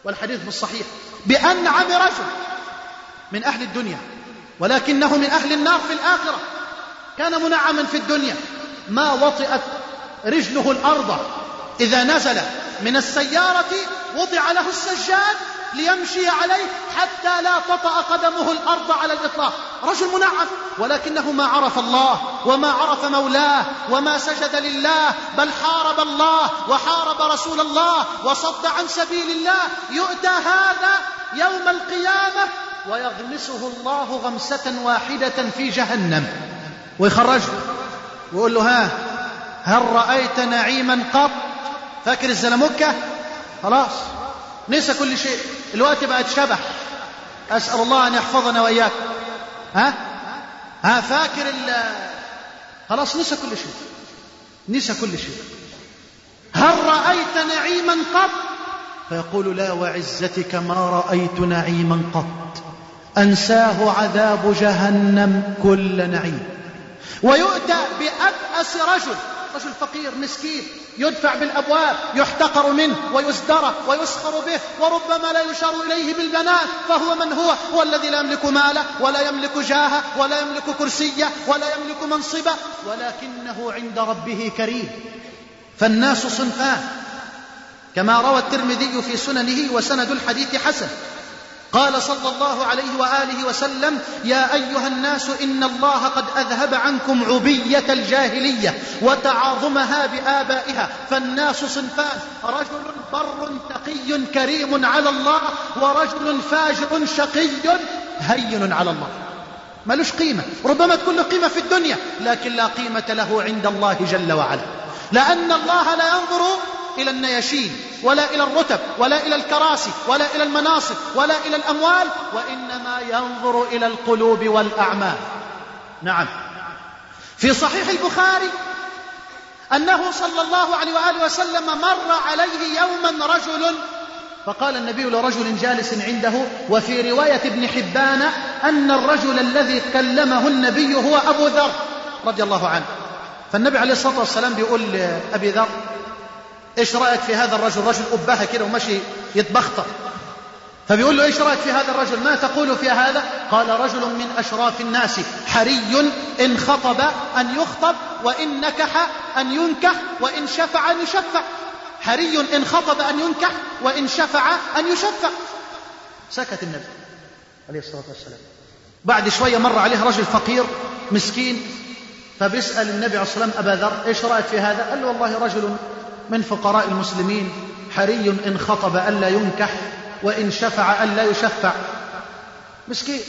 والحديث بالصحيح. بأنعم رجل. من أهل الدنيا ولكنه من أهل النار في الآخرة. كان منعما في الدنيا. ما وطئت رجله الأرض إذا نزل من السيارة وضع له السجاد ليمشي عليه حتى لا تطأ قدمه الأرض على الإطلاق. رجل منعم ولكنه ما عرف الله وما عرف مولاه وما سجد لله بل حارب الله وحارب رسول الله وصد عن سبيل الله. يؤتى هذا يوم القيامة ويغمسه الله غمسة واحدة في جهنم. ويخرجه ويقول له ها هل رأيت نعيما قط؟ فاكر الزلمكة خلاص نسى كل شيء الوقت بقت شبح أسأل الله أن يحفظنا وإياك. ها؟ ها فاكر ال خلاص نسى كل شيء نسى كل شيء. هل رأيت نعيما قط؟ فيقول لا وعزتك ما رأيت نعيما قط. أنساه عذاب جهنم كل نعيم. ويؤتى بأبأس رجل رجل فقير مسكين يدفع بالأبواب يحتقر منه ويزدرى ويسخر به وربما لا يشار إليه بالبنات فهو من هو؟ هو الذي لا يملك ماله ولا يملك جاهة ولا يملك كرسية ولا يملك منصبة ولكنه عند ربه كريم. فالناس صنفان كما روى الترمذي في سننه وسند الحديث حسن. قال صلى الله عليه وآله وسلم يا أيها الناس إن الله قد أذهب عنكم عبية الجاهلية وتعاظمها بآبائها. فالناس صنفان رجل بر تقي كريم على الله ورجل فاجر شقي هين على الله. ملوش قيمة. ربما تكون له قيمة في الدنيا لكن لا قيمة له عند الله جل وعلا. لأن الله لا ينظر إلى النياشين ولا إلى الرتب ولا إلى الكراسي ولا إلى المناصب ولا إلى الأموال وإنما ينظر إلى القلوب والأعمال. نعم. في صحيح البخاري أنه صلى الله عليه وآله وسلم مر عليه يوما رجل فقال النبي لرجل جالس عنده وفي رواية ابن حبان أن الرجل الذي كلمه النبي هو أبو ذر رضي الله عنه. فالنبي عليه الصلاة والسلام بيقول لأبي ذر إيش رأيك في هذا الرجل؟ رجل ابهه كده ومشي يتبختر. فبيقول له إيش رأيك في هذا الرجل؟ ما تقول في هذا؟ قال رجل من أشراف الناس حري إن خطب أن يخطب وإن نكح أن ينكح وإن شفع أن يشفع. حري إن خطب أن ينكح وإن شفع أن يشفع. سكت النبي عليه الصلاة والسلام. بعد شوية مر عليه رجل فقير مسكين فبيسأل النبي عليه الصلاة والسلام أبا ذر إيش رأيك في هذا؟ قال له والله رجل من فقراء المسلمين حري إن خطب ألا ينكح وإن شفع ألا يشفع. مسكين.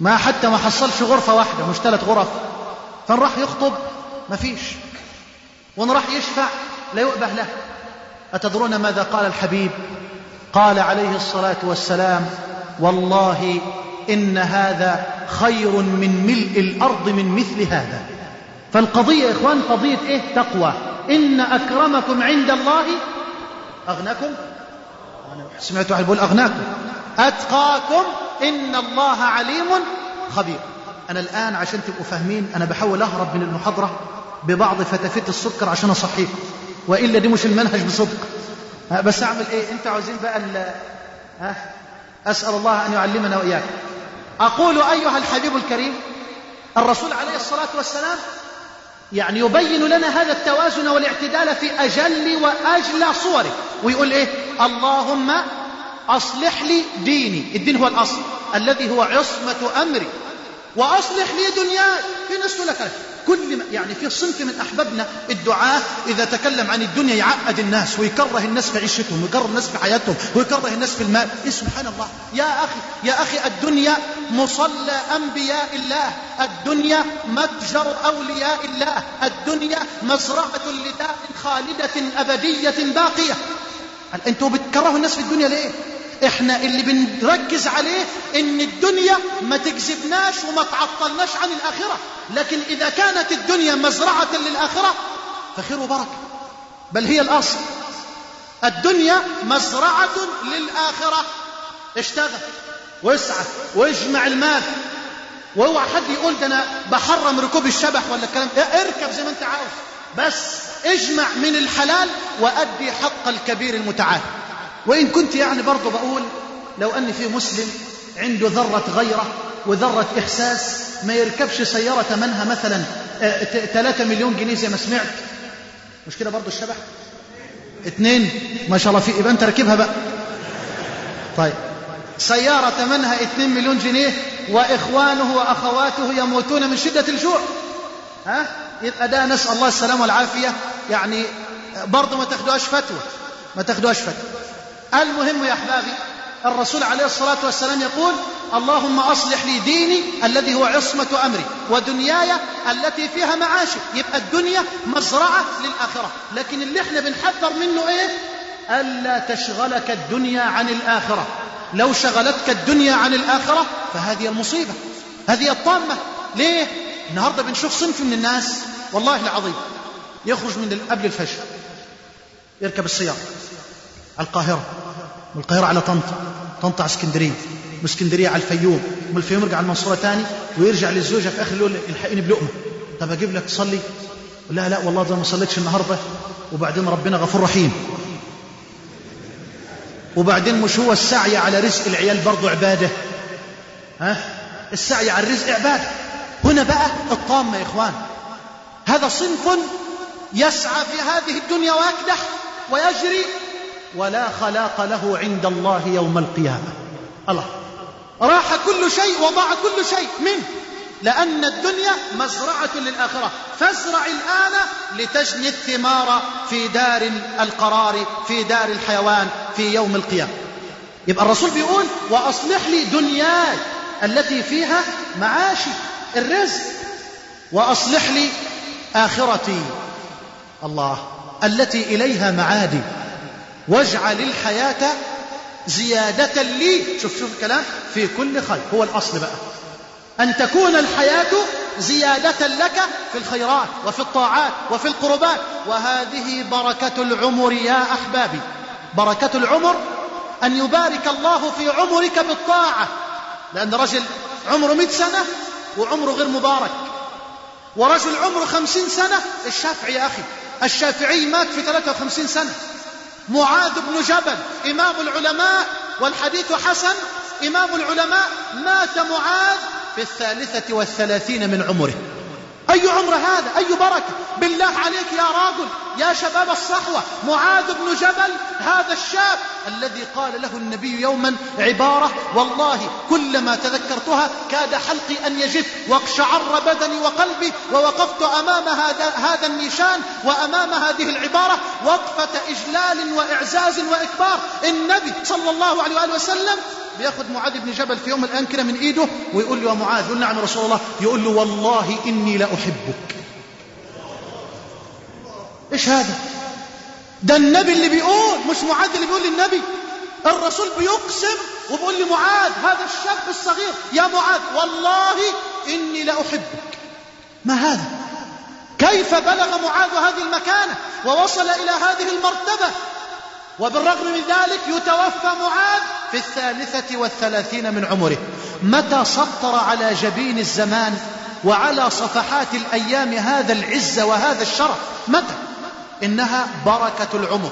ما حتى ما حصلش غرفة واحدة مش ثلاث غرف. فإن راح يخطب ما فيش. وإن راح يشفع لا يؤبه له. أتدرون ماذا قال الحبيب؟ قال عليه الصلاة والسلام والله إن هذا خير من ملء الأرض من مثل هذا. فالقضية إخوان قضية إيه؟ تقوى. إن أكرمكم عند الله أغناكم. أنا سمعت واحد يقول أغناكم. أتقاكم. إن الله عليم خبير. أنا الآن عشان تبقوا فاهمين أنا بحاول أهرب من المحاضرة ببعض فتافيت السكر عشان أصحيكم. وإلا دي مش المنهج بصدق. بس أعمل إيه؟ أنت عاوزين بقى ها أسأل الله أن يعلمنا وإياك. أقول أيها الحبيب الكريم الرسول عليه الصلاة والسلام يعني يبين لنا هذا التوازن والاعتدال في أجل وأجلى صوره ويقول إيه؟ اللهم أصلح لي ديني. الدين هو الأصل. الذي هو عصمة أمري. وأصلح لي دنياي. في ناس تقول لك. كل يعني في صنف من أحبابنا الدعاة إذا تكلم عن الدنيا يعقد الناس ويكره الناس في عيشتهم ويكره الناس في حياتهم ويكره الناس في المال. إيه سبحان الله. يا أخي يا أخي الدنيا مصلى أنبياء الله. الدنيا متجر أولياء الله. الدنيا مزرعة لداء خالدة أبدية باقية. أنتوا بتكرهوا الناس في الدنيا ليه؟ إحنا اللي بنركز عليه إن الدنيا ما تجذبناش وما تعطلناش عن الآخرة. لكن إذا كانت الدنيا مزرعة للآخرة فخير وبركة. بل هي الأصل. الدنيا مزرعة للآخرة. اشتغل واسعى واجمع المال. وأوعى حد يقول ده أنا بحرم ركوب الشبح ولا الكلام ده. اركب زي ما أنت عاوز. بس اجمع من الحلال وأدي حق الكبير المتعال. وإن كنت يعني برضه بقول لو أن في مسلم عنده ذرة غيرة وذرة إحساس ما يركبش سيارة ثمنها مثلا 3 مليون جنيه زي ما سمعت. مش كده برضه الشبح؟ اثنين ما شاء الله في يبقى أنت راكبها بقى. طيب. سيارة ثمنها 2 مليون جنيه وإخوانه وأخواته يموتون من شدة الجوع. ها؟ يبقى ده نسأل الله السلامة والعافية. يعني برضه ما تاخدوهاش فتوى. ما تاخدوهاش فتوى. المهم يا أحبابي الرسول عليه الصلاة والسلام يقول اللهم أصلح لي ديني الذي هو عصمة أمري ودنياي التي فيها معاشي يبقى الدنيا مزرعة للآخرة. لكن اللي إحنا بنحذر منه إيه؟ ألا تشغلك الدنيا عن الآخرة. لو شغلتك الدنيا عن الآخرة فهذه المصيبة هذه الطامة. ليه؟ النهاردة بنشوف صنف من الناس والله العظيم يخرج من قبل الفجر يركب السيارة. على القاهرة من القاهرة على طنطا طنطا على اسكندرية من اسكندرية على الفيوم ومن الفيوم يرجع على المنصورة تاني ويرجع للزوجة في آخر يقول الحقيني بلقمة. طب أجيب لك تصلي؟ لا لا والله ده ما صليتش النهاردة وبعدين ربنا غفور رحيم. وبعدين مش هو السعي على رزق العيال برضه عبادة؟ ها؟ السعي على الرزق عبادة. هنا بقى الطامة يا إخوان. هذا صنف يسعى في هذه الدنيا ويكدح ويجري ولا خلاق له عند الله يوم القيامة. الله. راح كل شيء وضاع كل شيء منه. لأن الدنيا مزرعة للآخرة. فازرع الآن لتجني الثمار في دار القرار في دار الحيوان في يوم القيامة. يبقى الرسول بيقول وأصلح لي دنياي التي فيها معاشي الرزق. وأصلح لي آخرتي. الله. التي إليها معادي. واجعل الحياة زيادة لي. شوف شوف الكلام. في كل خير. هو الأصل بقى. أن تكون الحياة زيادة لك في الخيرات وفي الطاعات وفي القربات. وهذه بركة العمر يا أحبابي. بركة العمر أن يبارك الله في عمرك بالطاعة. لأن رجل عمره مئة سنة وعمره غير مبارك. ورجل عمره خمسين سنة الشافعي يا أخي. الشافعي مات في 53 سنة. معاذ بن جبل إمام العلماء والحديث حسن إمام العلماء مات معاذ في الثالثة والثلاثين من عمره. أي عمر هذا؟ أي بركة؟ بالله عليك يا راجل يا شباب الصحوة معاذ بن جبل هذا الشاب الذي قال له النبي يوما عبارة والله كلما تذكرتها كاد حلقي أن يجف واقشعر بدني وقلبي ووقفت أمام هذا, هذا النيشان وأمام هذه العبارة وقفة إجلال وإعزاز وإكبار. النبي صلى الله عليه وآله وسلم بياخد معاذ بن جبل في يوم الآن كده من إيده ويقول له يا معاذ يقول نعم رسول الله يقول له والله إني لأحبك إيش هذا؟ ده النبي اللي بيقول مش معاذ اللي بيقول للنبي. الرسول بيقسم وبيقول لمعاذ هذا الشاب الصغير يا معاذ والله إني لأحبك ما هذا؟ كيف بلغ معاذ هذه المكانة ووصل إلى هذه المرتبة؟ وبالرغم من ذلك يتوفى معاذ في الثالثة والثلاثين من عمره. متى سطر على جبين الزمان وعلى صفحات الأيام هذا العز وهذا الشرف؟ متى؟ إنها بركة العمر.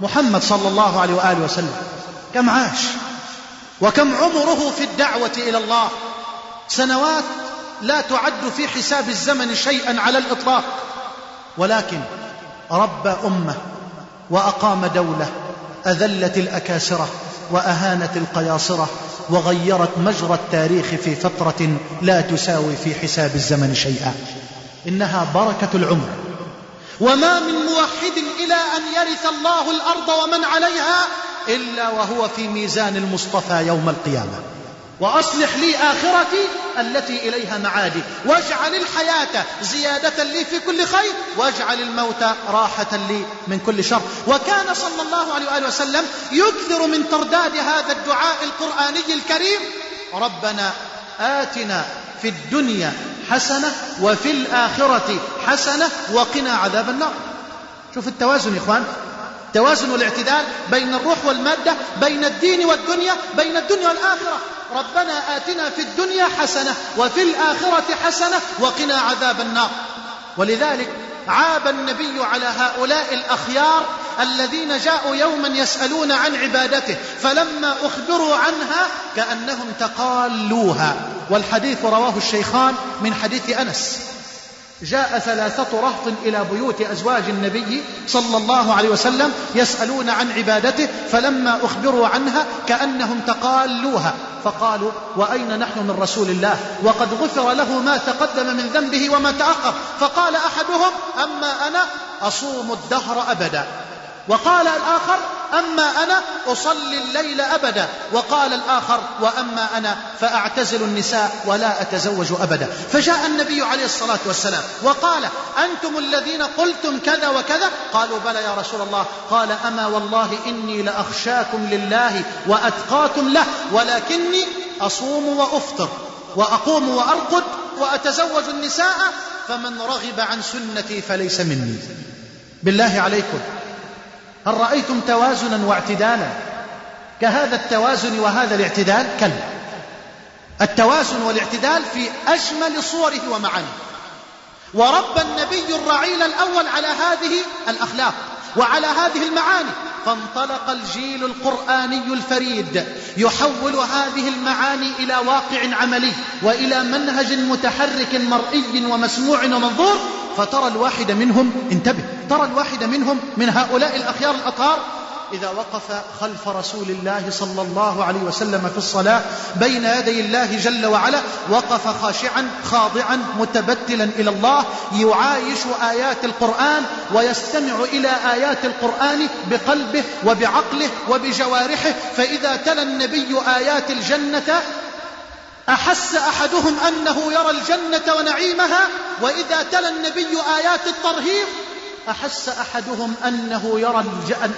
محمد صلى الله عليه وآله وسلم. كم عاش؟ وكم عمره في الدعوة إلى الله. سنوات لا تعد في حساب الزمن شيئا على الإطلاق. ولكن ربى أمة وأقام دولة أذلت الأكاسرة وأهانت القياصرة وغيرت مجرى التاريخ في فترة لا تساوي في حساب الزمن شيئا. إنها بركة العمر. وما من موحد إلى أن يرث الله الأرض ومن عليها إلا وهو في ميزان المصطفى يوم القيامة. وأصلح لي آخرتي التي إليها معادي. واجعل الحياة زيادة لي في كل خير. واجعل الموت راحة لي من كل شر. وكان صلى الله عليه وآله وسلم يكثر من ترداد هذا الدعاء القرآني الكريم. ربنا آتنا في الدنيا حسنة وفي الآخرة حسنة وقنا عذاب النار. شوف التوازن يا إخوان. توازن والاعتدال بين الروح والمادة بين الدين والدنيا بين الدنيا والآخرة. ربنا آتنا في الدنيا حسنة وفي الآخرة حسنة وقنا عذاب النار. ولذلك عاب النبي على هؤلاء الأخيار الذين جاءوا يوما يسألون عن عبادته فلما أخبروا عنها كأنهم تقالوها. والحديث رواه الشيخان من حديث أنس. جاء ثلاثة رهط إلى بيوت أزواج النبي صلى الله عليه وسلم يسألون عن عبادته فلما أخبروا عنها كأنهم تقالوها فقالوا وأين نحن من رسول الله؟ وقد غفر له ما تقدم من ذنبه وما تأخر. فقال أحدهم أما أنا أصوم الدهر أبدا. وقال الآخر أما أنا أصلي الليل أبدا. وقال الآخر وأما أنا فأعتزل النساء ولا أتزوج أبدا. فجاء النبي عليه الصلاة والسلام وقال أنتم الذين قلتم كذا وكذا؟ قالوا بلى يا رسول الله. قال أما والله إني لأخشاكم لله وأتقاكم له ولكني أصوم وأفطر وأقوم وأرقد وأتزوج النساء فمن رغب عن سنتي فليس مني. بالله عليكم. هل رأيتم توازنا واعتدالا؟ كهذا التوازن وهذا الاعتدال كلا. التوازن والاعتدال في أجمل صوره ومعانيه. ورب النبي الرعيل الأول على هذه الأخلاق وعلى هذه المعاني. فانطلق الجيل القرآني الفريد يحول هذه المعاني إلى واقع عملي وإلى منهج متحرك مرئي ومسموع ومنظور. فترى الواحد منهم انتبه ترى الواحد منهم من هؤلاء الأخيار الأطهار إذا وقف خلف رسول الله صلى الله عليه وسلم في الصلاة بين يدي الله جل وعلا وقف خاشعا خاضعا متبتلا إلى الله يعايش آيات القرآن ويستمع إلى آيات القرآن بقلبه وبعقله وبجوارحه فإذا تلا النبي آيات الجنة أحس أحدهم أنه يرى الجنة ونعيمها وإذا تلا النبي آيات الترهيب أحس أحدهم أنه يرى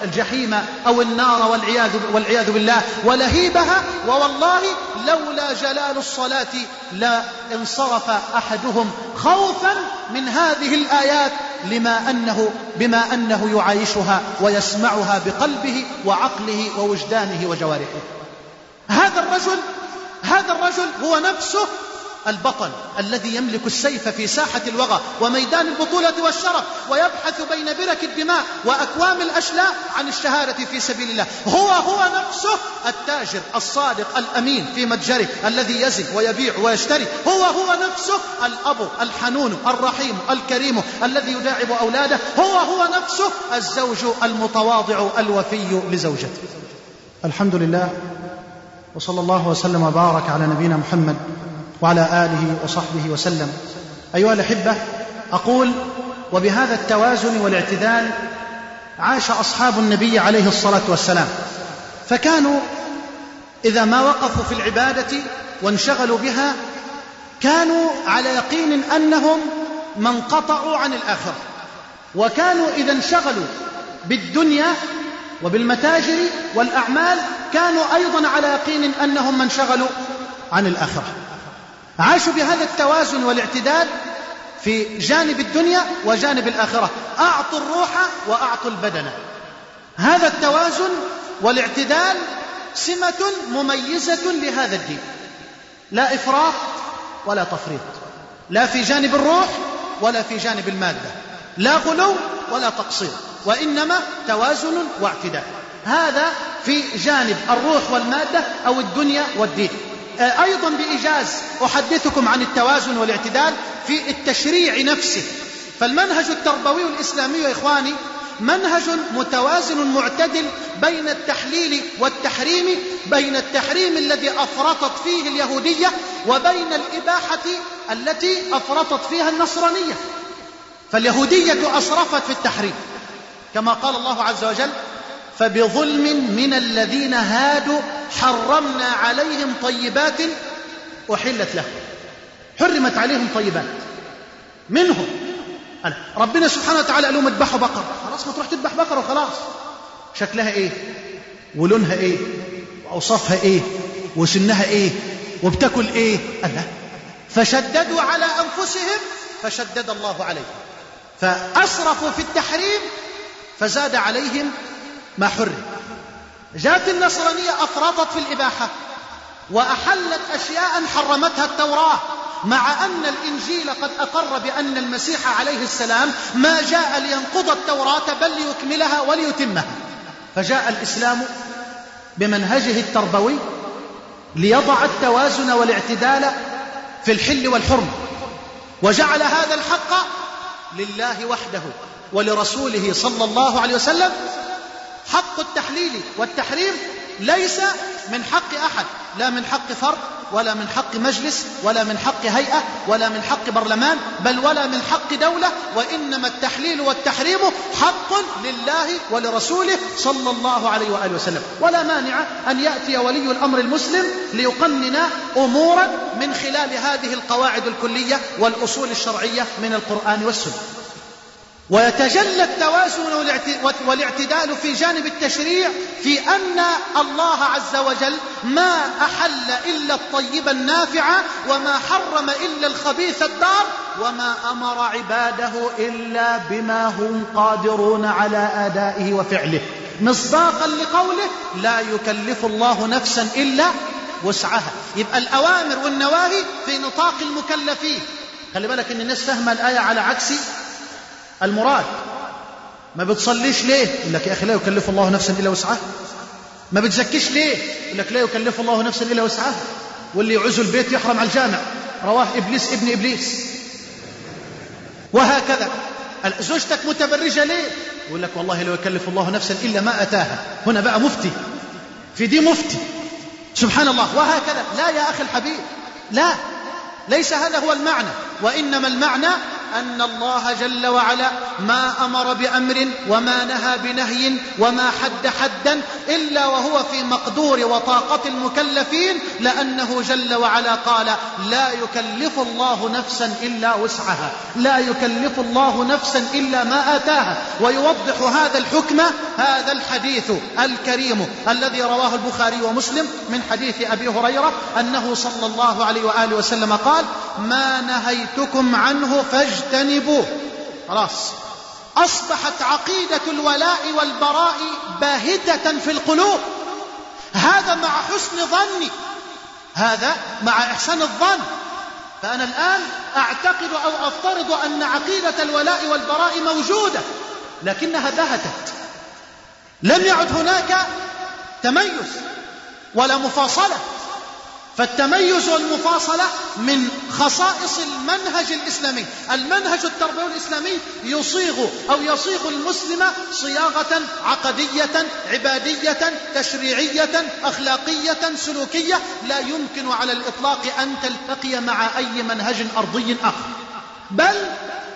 الجحيم أو النار والعياذ, والعياذ بالله ولهيبها ووالله لولا جلال الصلاة لا انصرف أحدهم خوفا من هذه الآيات لما أنه بما أنه يعايشها ويسمعها بقلبه وعقله ووجدانه وجوارحه. هذا الرجل هذا الرجل هو نفسه البطل الذي يملك السيف في ساحة الوغى وميدان البطولة والشرف ويبحث بين برك الدماء وأكوام الأشلاء عن الشهادة في سبيل الله. هو هو نفسه التاجر الصادق الأمين في متجره الذي يزن ويبيع ويشتري. هو هو نفسه الأب الحنون الرحيم الكريم الذي يداعب أولاده. هو هو نفسه الزوج المتواضع الوفي لزوجته. الحمد لله وصلى الله وسلم وبارك على نبينا محمد وعلى آله وصحبه وسلم. أيها الأحبة أقول وبهذا التوازن والاعتدال عاش أصحاب النبي عليه الصلاة والسلام. فكانوا إذا ما وقفوا في العبادة وانشغلوا بها كانوا على يقين أنهم ما انقطعوا عن الآخرة. وكانوا إذا انشغلوا بالدنيا وبالمتاجر والأعمال كانوا أيضا على يقين أنهم ما انشغلوا عن الآخرة. عاشوا بهذا التوازن والاعتدال في جانب الدنيا وجانب الآخرة. أعطوا الروح وأعطوا البدن. هذا التوازن والاعتدال سمة مميزة لهذا الدين. لا إفراط ولا تفريط. لا في جانب الروح ولا في جانب المادة. لا غلو ولا تقصير. وإنما توازن واعتدال. هذا في جانب الروح والمادة أو الدنيا والدين. أيضا بإيجاز. أحدثكم عن التوازن والاعتدال في التشريع نفسه. فالمنهج التربوي الإسلامي يا إخواني منهج متوازن معتدل بين التحليل والتحريم بين التحريم الذي أفرطت فيه اليهودية وبين الإباحة التي أفرطت فيها النصرانية. فاليهودية أسرفت في التحريم. كما قال الله عز وجل فبظلم من الذين هادوا حرمنا عليهم طيبات أحلت لهم. حرمت عليهم طيبات. منهم. ربنا سبحانه وتعالى قال لهم اذبحوا بقر. خلاص ما تروح تذبح بقرة وخلاص. شكلها إيه؟ ولونها إيه؟ وأوصافها إيه؟ وسنها إيه؟ وبتاكل إيه؟ الله فشددوا على أنفسهم فشدد الله عليهم. فأسرفوا في التحريم فزاد عليهم ما حرم جاءت النصرانية أفرطت في الإباحة وأحلت أشياء حرمتها التوراة مع أن الإنجيل قد أقر بأن المسيح عليه السلام ما جاء لينقض التوراة بل ليكملها وليتمها. فجاء الإسلام بمنهجه التربوي ليضع التوازن والاعتدال في الحل والحرم وجعل هذا الحق لله وحده ولرسوله صلى الله عليه وسلم حق التحليل والتحريم ليس من حق أحد لا من حق فرد ولا من حق مجلس ولا من حق هيئة ولا من حق برلمان بل ولا من حق دولة وإنما التحليل والتحريم حق لله ولرسوله صلى الله عليه وآله وسلم. ولا مانع أن يأتي ولي الأمر المسلم ليقنن أمورا من خلال هذه القواعد الكلية والأصول الشرعية من القرآن والسنة. ويتجلى التوازن والاعتدال في جانب التشريع في أن الله عز وجل ما أحل إلا الطيب النافع وما حرم إلا الخبيث الدار وما أمر عباده إلا بما هم قادرون على آدائه وفعله. مصداقا لقوله لا يكلف الله نفسا إلا وسعها. يبقى الأوامر والنواهي في نطاق المكلفين. خلي بالك إن الناس فاهمة الآية على عكس المراد. ما بتصليش ليه؟ يقول لك يا أخي لا يكلف الله نفسا إلا وسعها. ما بتزكيش ليه؟ يقول لك لا يكلف الله نفسا إلا وسعها. واللي يعز البيت يحرم على الجامع. رواه إبليس ابن إبليس. وهكذا. زوجتك متبرجة ليه؟ يقول لك والله لا يكلف الله نفسا إلا ما أتاها. هنا بقى مفتي. في دي مفتي. سبحان الله. وهكذا. لا يا أخي الحبيب. لا. ليس هذا هو المعنى. وإنما المعنى أن الله جل وعلا ما أمر بأمر وما نهى بنهي وما حد حدا إلا وهو في مقدور وطاقة المكلفين لأنه جل وعلا قال لا يكلف الله نفسا إلا وسعها لا يكلف الله نفسا إلا ما آتاها. ويوضح هذا الحكم هذا الحديث الكريم الذي رواه البخاري ومسلم من حديث أبي هريرة أنه صلى الله عليه وآله وسلم قال ما نهيتكم عنه فاجتنبوه. خلاص. أصبحت عقيدة الولاء والبراء باهتة في القلوب. هذا مع حسن ظني هذا مع إحسان الظن. فأنا الآن أعتقد أو أفترض أن عقيدة الولاء والبراء موجودة لكنها بهتت لم يعد هناك تميز ولا مفاصلة. فالتميز والمفاصلة من خصائص المنهج الإسلامي. المنهج التربوي الإسلامي يصيغ أو يصيغ المسلم صياغة عقدية عبادية تشريعية أخلاقية سلوكية. لا يمكن على الإطلاق أن تلتقي مع أي منهج أرضي آخر. بل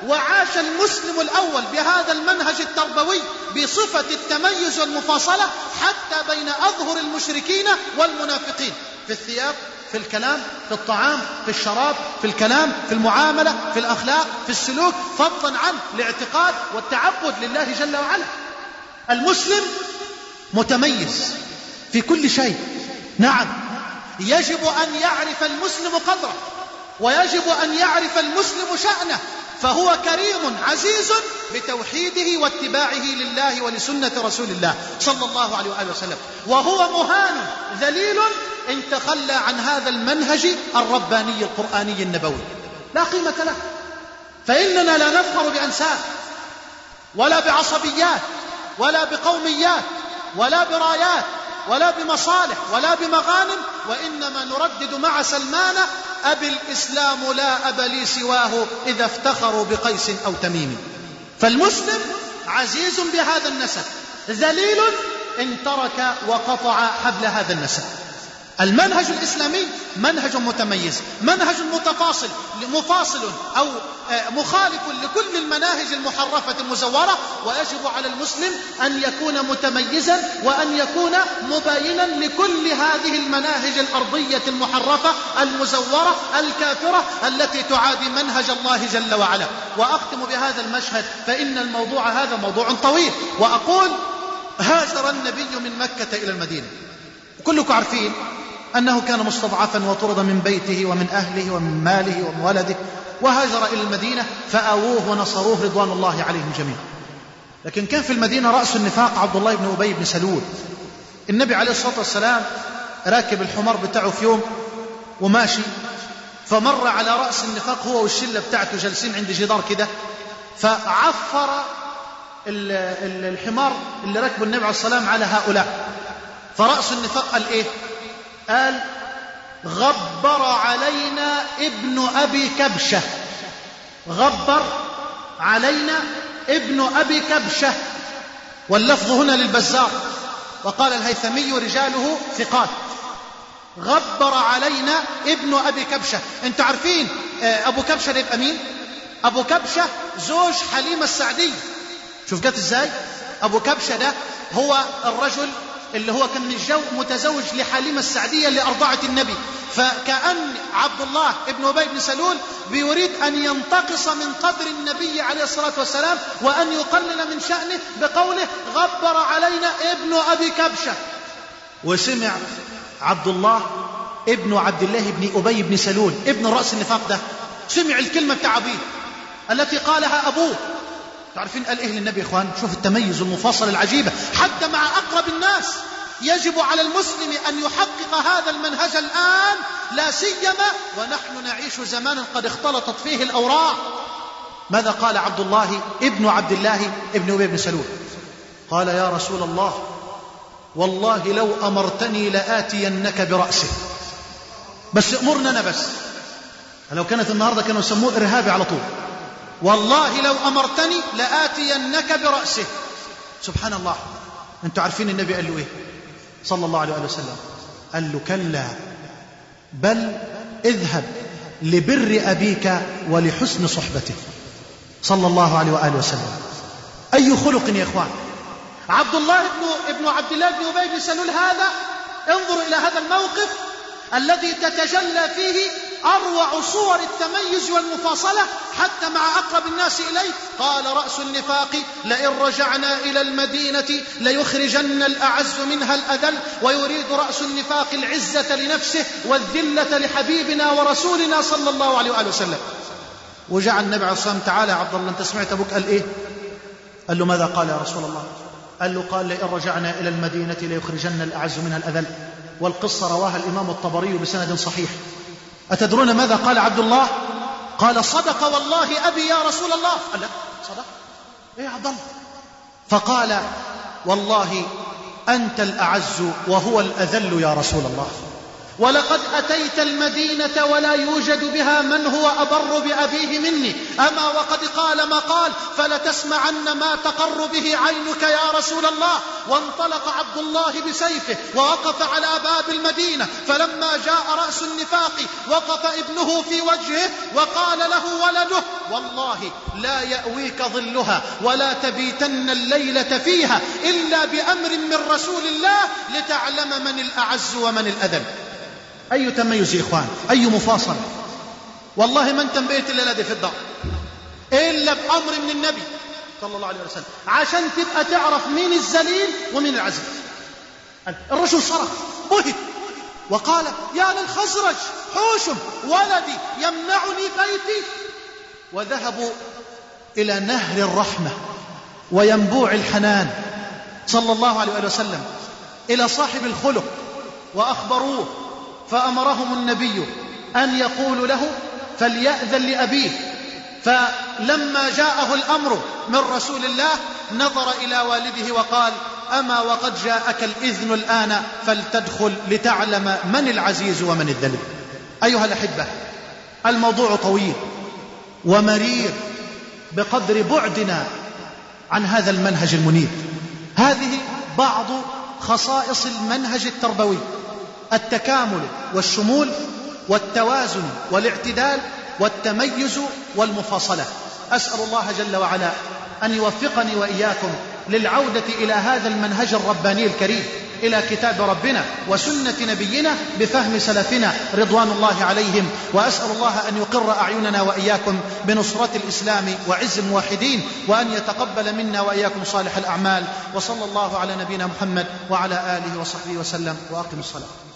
وعاش المسلم الأول بهذا المنهج التربوي بصفة التميز والمفاصلة حتى بين أظهر المشركين والمنافقين. في الثياب في الكلام في الطعام في الشراب في الكلام في المعاملة في الأخلاق في السلوك فضلا عن الاعتقاد والتعبد لله جل وعلا. المسلم متميز في كل شيء. نعم يجب أن يعرف المسلم قدره ويجب أن يعرف المسلم شأنه. فهو كريم عزيز بتوحيده واتباعه لله ولسنة رسول الله صلى الله عليه وآله وسلم. وهو مهان ذليل إن تخلى عن هذا المنهج الرباني القرآني النبوي. لا قيمة له. فإننا لا نفخر بأنساب ولا بعصبيات ولا بقوميات ولا برايات ولا بمصالح ولا بمغانم وإنما نردد مع سلمان أبي الإسلام لا أب لي سواه إذا افتخروا بقيس أو تميم. فالمسلم عزيز بهذا النسب ذليل إن ترك وقطع حبل هذا النسب. المنهج الإسلامي منهج متميز منهج متفاصل مفاصل أو آه، مخالف لكل المناهج المحرفة المزورة ويجب على المسلم أن يكون متميزا وأن يكون مباينا لكل هذه المناهج الأرضية المحرفة المزورة الكافرة التي تعادي منهج الله جل وعلا. وأختم بهذا المشهد فإن الموضوع هذا موضوع طويل وأقول هاجر النبي من مكة إلى المدينة. كلكم عارفين أنه كان مستضعفا وطرد من بيته ومن أهله ومن ماله ومن ولده وهاجر إلى المدينة فآووه ونصروه رضوان الله عليهم جميعا. لكن كان في المدينة رأس النفاق عبد الله بن أبي بن سلول. النبي عليه الصلاة والسلام راكب الحمار بتاعه في يوم وماشي فمر على رأس النفاق هو والشلة بتاعته جالسين عند جدار كده فعفر الحمار اللي ركبه النبي عليه الصلاة والسلام على هؤلاء. فرأس النفاق قال إيه؟ قال غبر علينا ابن أبي كبشة. غبر علينا ابن أبي كبشة. واللفظ هنا للبزار. وقال الهيثمي رجاله ثقات. غبر علينا ابن أبي كبشة. أنتوا عارفين آه، أبو كبشة يبقى مين؟ أبو كبشة زوج حليمة السعدي شوف جت إزاي؟ أبو كبشة ده هو الرجل اللي هو كان متزوج لحليمة السعدية اللي أرضعت النبي. فكأن عبد الله ابن أبي بن سلول بيريد أن ينتقص من قدر النبي عليه الصلاة والسلام وأن يقلل من شأنه بقوله غبر علينا ابن أبي كبشة. وسمع عبد الله ابن عبد الله بن أبي بن سلول ابن رأس النفاق ده. سمع الكلمة بتاع أبيه التي قالها أبوه. تعرفين قال إيه للنبي يا إخوان؟ شوف التميز المفاصلة العجيبة حتى مع أقرب الناس يجب على المسلم أن يحقق هذا المنهج الآن لا سيما ونحن نعيش زمانا قد اختلطت فيه الأوراق. ماذا قال عبد الله ابن عبد الله ابن أبي بن سلول؟ قال يا رسول الله والله لو أمرتني لآتينك برأسه. بس امرنا أنا بس. لو كانت النهاردة كانوا يسموه إرهابي على طول. والله لو أمرتني لآتينك برأسه. سبحان الله. أنتوا عارفين النبي قال له إيه؟ صلى الله عليه وسلم. قال له كلا بل اذهب لبر أبيك ولحسن صحبته. صلى الله عليه وآله وسلم. أي خلق يا إخوان؟ عبد الله بن, ابن عبد الله بن أبي بن سلول هذا. انظروا إلى هذا الموقف الذي تتجلى فيه أروع صور التميز والمفاصلة حتى مع أقرب الناس إليه قال رأس النفاق لئن رجعنا إلى المدينة ليخرجن الأعز منها الأذل ويريد رأس النفاق العزة لنفسه والذلة لحبيبنا ورسولنا صلى الله عليه وآله وسلم. وجعل النبي عليه الصلاة والسلام تعالى يا عبد الله أنت سمعت أبوك؟ قال إيه؟ قال له ماذا قال يا رسول الله؟ قال له قال لئن رجعنا إلى المدينة ليخرجن الأعز منها الأذل. والقصة رواها الإمام الطبري بسند صحيح. أتدرون ماذا قال عبد الله؟ قال صدق والله أبي يا رسول الله. قال لا صدق. إيه عبد الله؟ فقال والله أنت الأعز وهو الأذل يا رسول الله. ولقد أتيت المدينة ولا يوجد بها من هو أبر بأبيه مني. أما وقد قال ما قال فلتسمعن ما تقر به عينك يا رسول الله. وانطلق عبد الله بسيفه ووقف على باب المدينة. فلما جاء رأس النفاق وقف ابنه في وجهه وقال له ولده والله لا يأويك ظلها ولا تبيتن الليلة فيها إلا بأمر من رسول الله لتعلم من الأعز ومن الأذل. أي تميز يا إخوان؟ أي مفاصلة والله ما انتبهت الليلة دي في الدار. إلا بأمر من النبي صلى الله عليه وسلم. عشان تبقى تعرف مين الذليل ومين العزيز. الرجل صرخ بهت. وقال يا للخزرج حوشم ولدي يمنعني بيتي. وذهبوا إلى نهر الرحمة وينبوع الحنان صلى الله عليه وسلم إلى صاحب الخلق وأخبروه فأمرهم النبي أن يقولوا له فليأذن لأبيه. فلما جاءه الأمر من رسول الله نظر إلى والده وقال أما وقد جاءك الإذن الآن فلتدخل لتعلم من العزيز ومن الذليل أيها الأحبة الموضوع طويل ومرير بقدر بعدنا عن هذا المنهج المنير هذه بعض خصائص المنهج التربوي. التكامل والشمول والتوازن والاعتدال والتميز والمفاصلة. أسأل الله جل وعلا أن يوفقني وإياكم للعودة إلى هذا المنهج الرباني الكريم إلى كتاب ربنا وسنة نبينا بفهم سلفنا رضوان الله عليهم. وأسأل الله أن يقر أعيننا وإياكم بنصرة الإسلام وعز الموحدين وأن يتقبل منا وإياكم صالح الأعمال. وصلى الله على نبينا محمد وعلى آله وصحبه وسلم. وأقم الصلاة.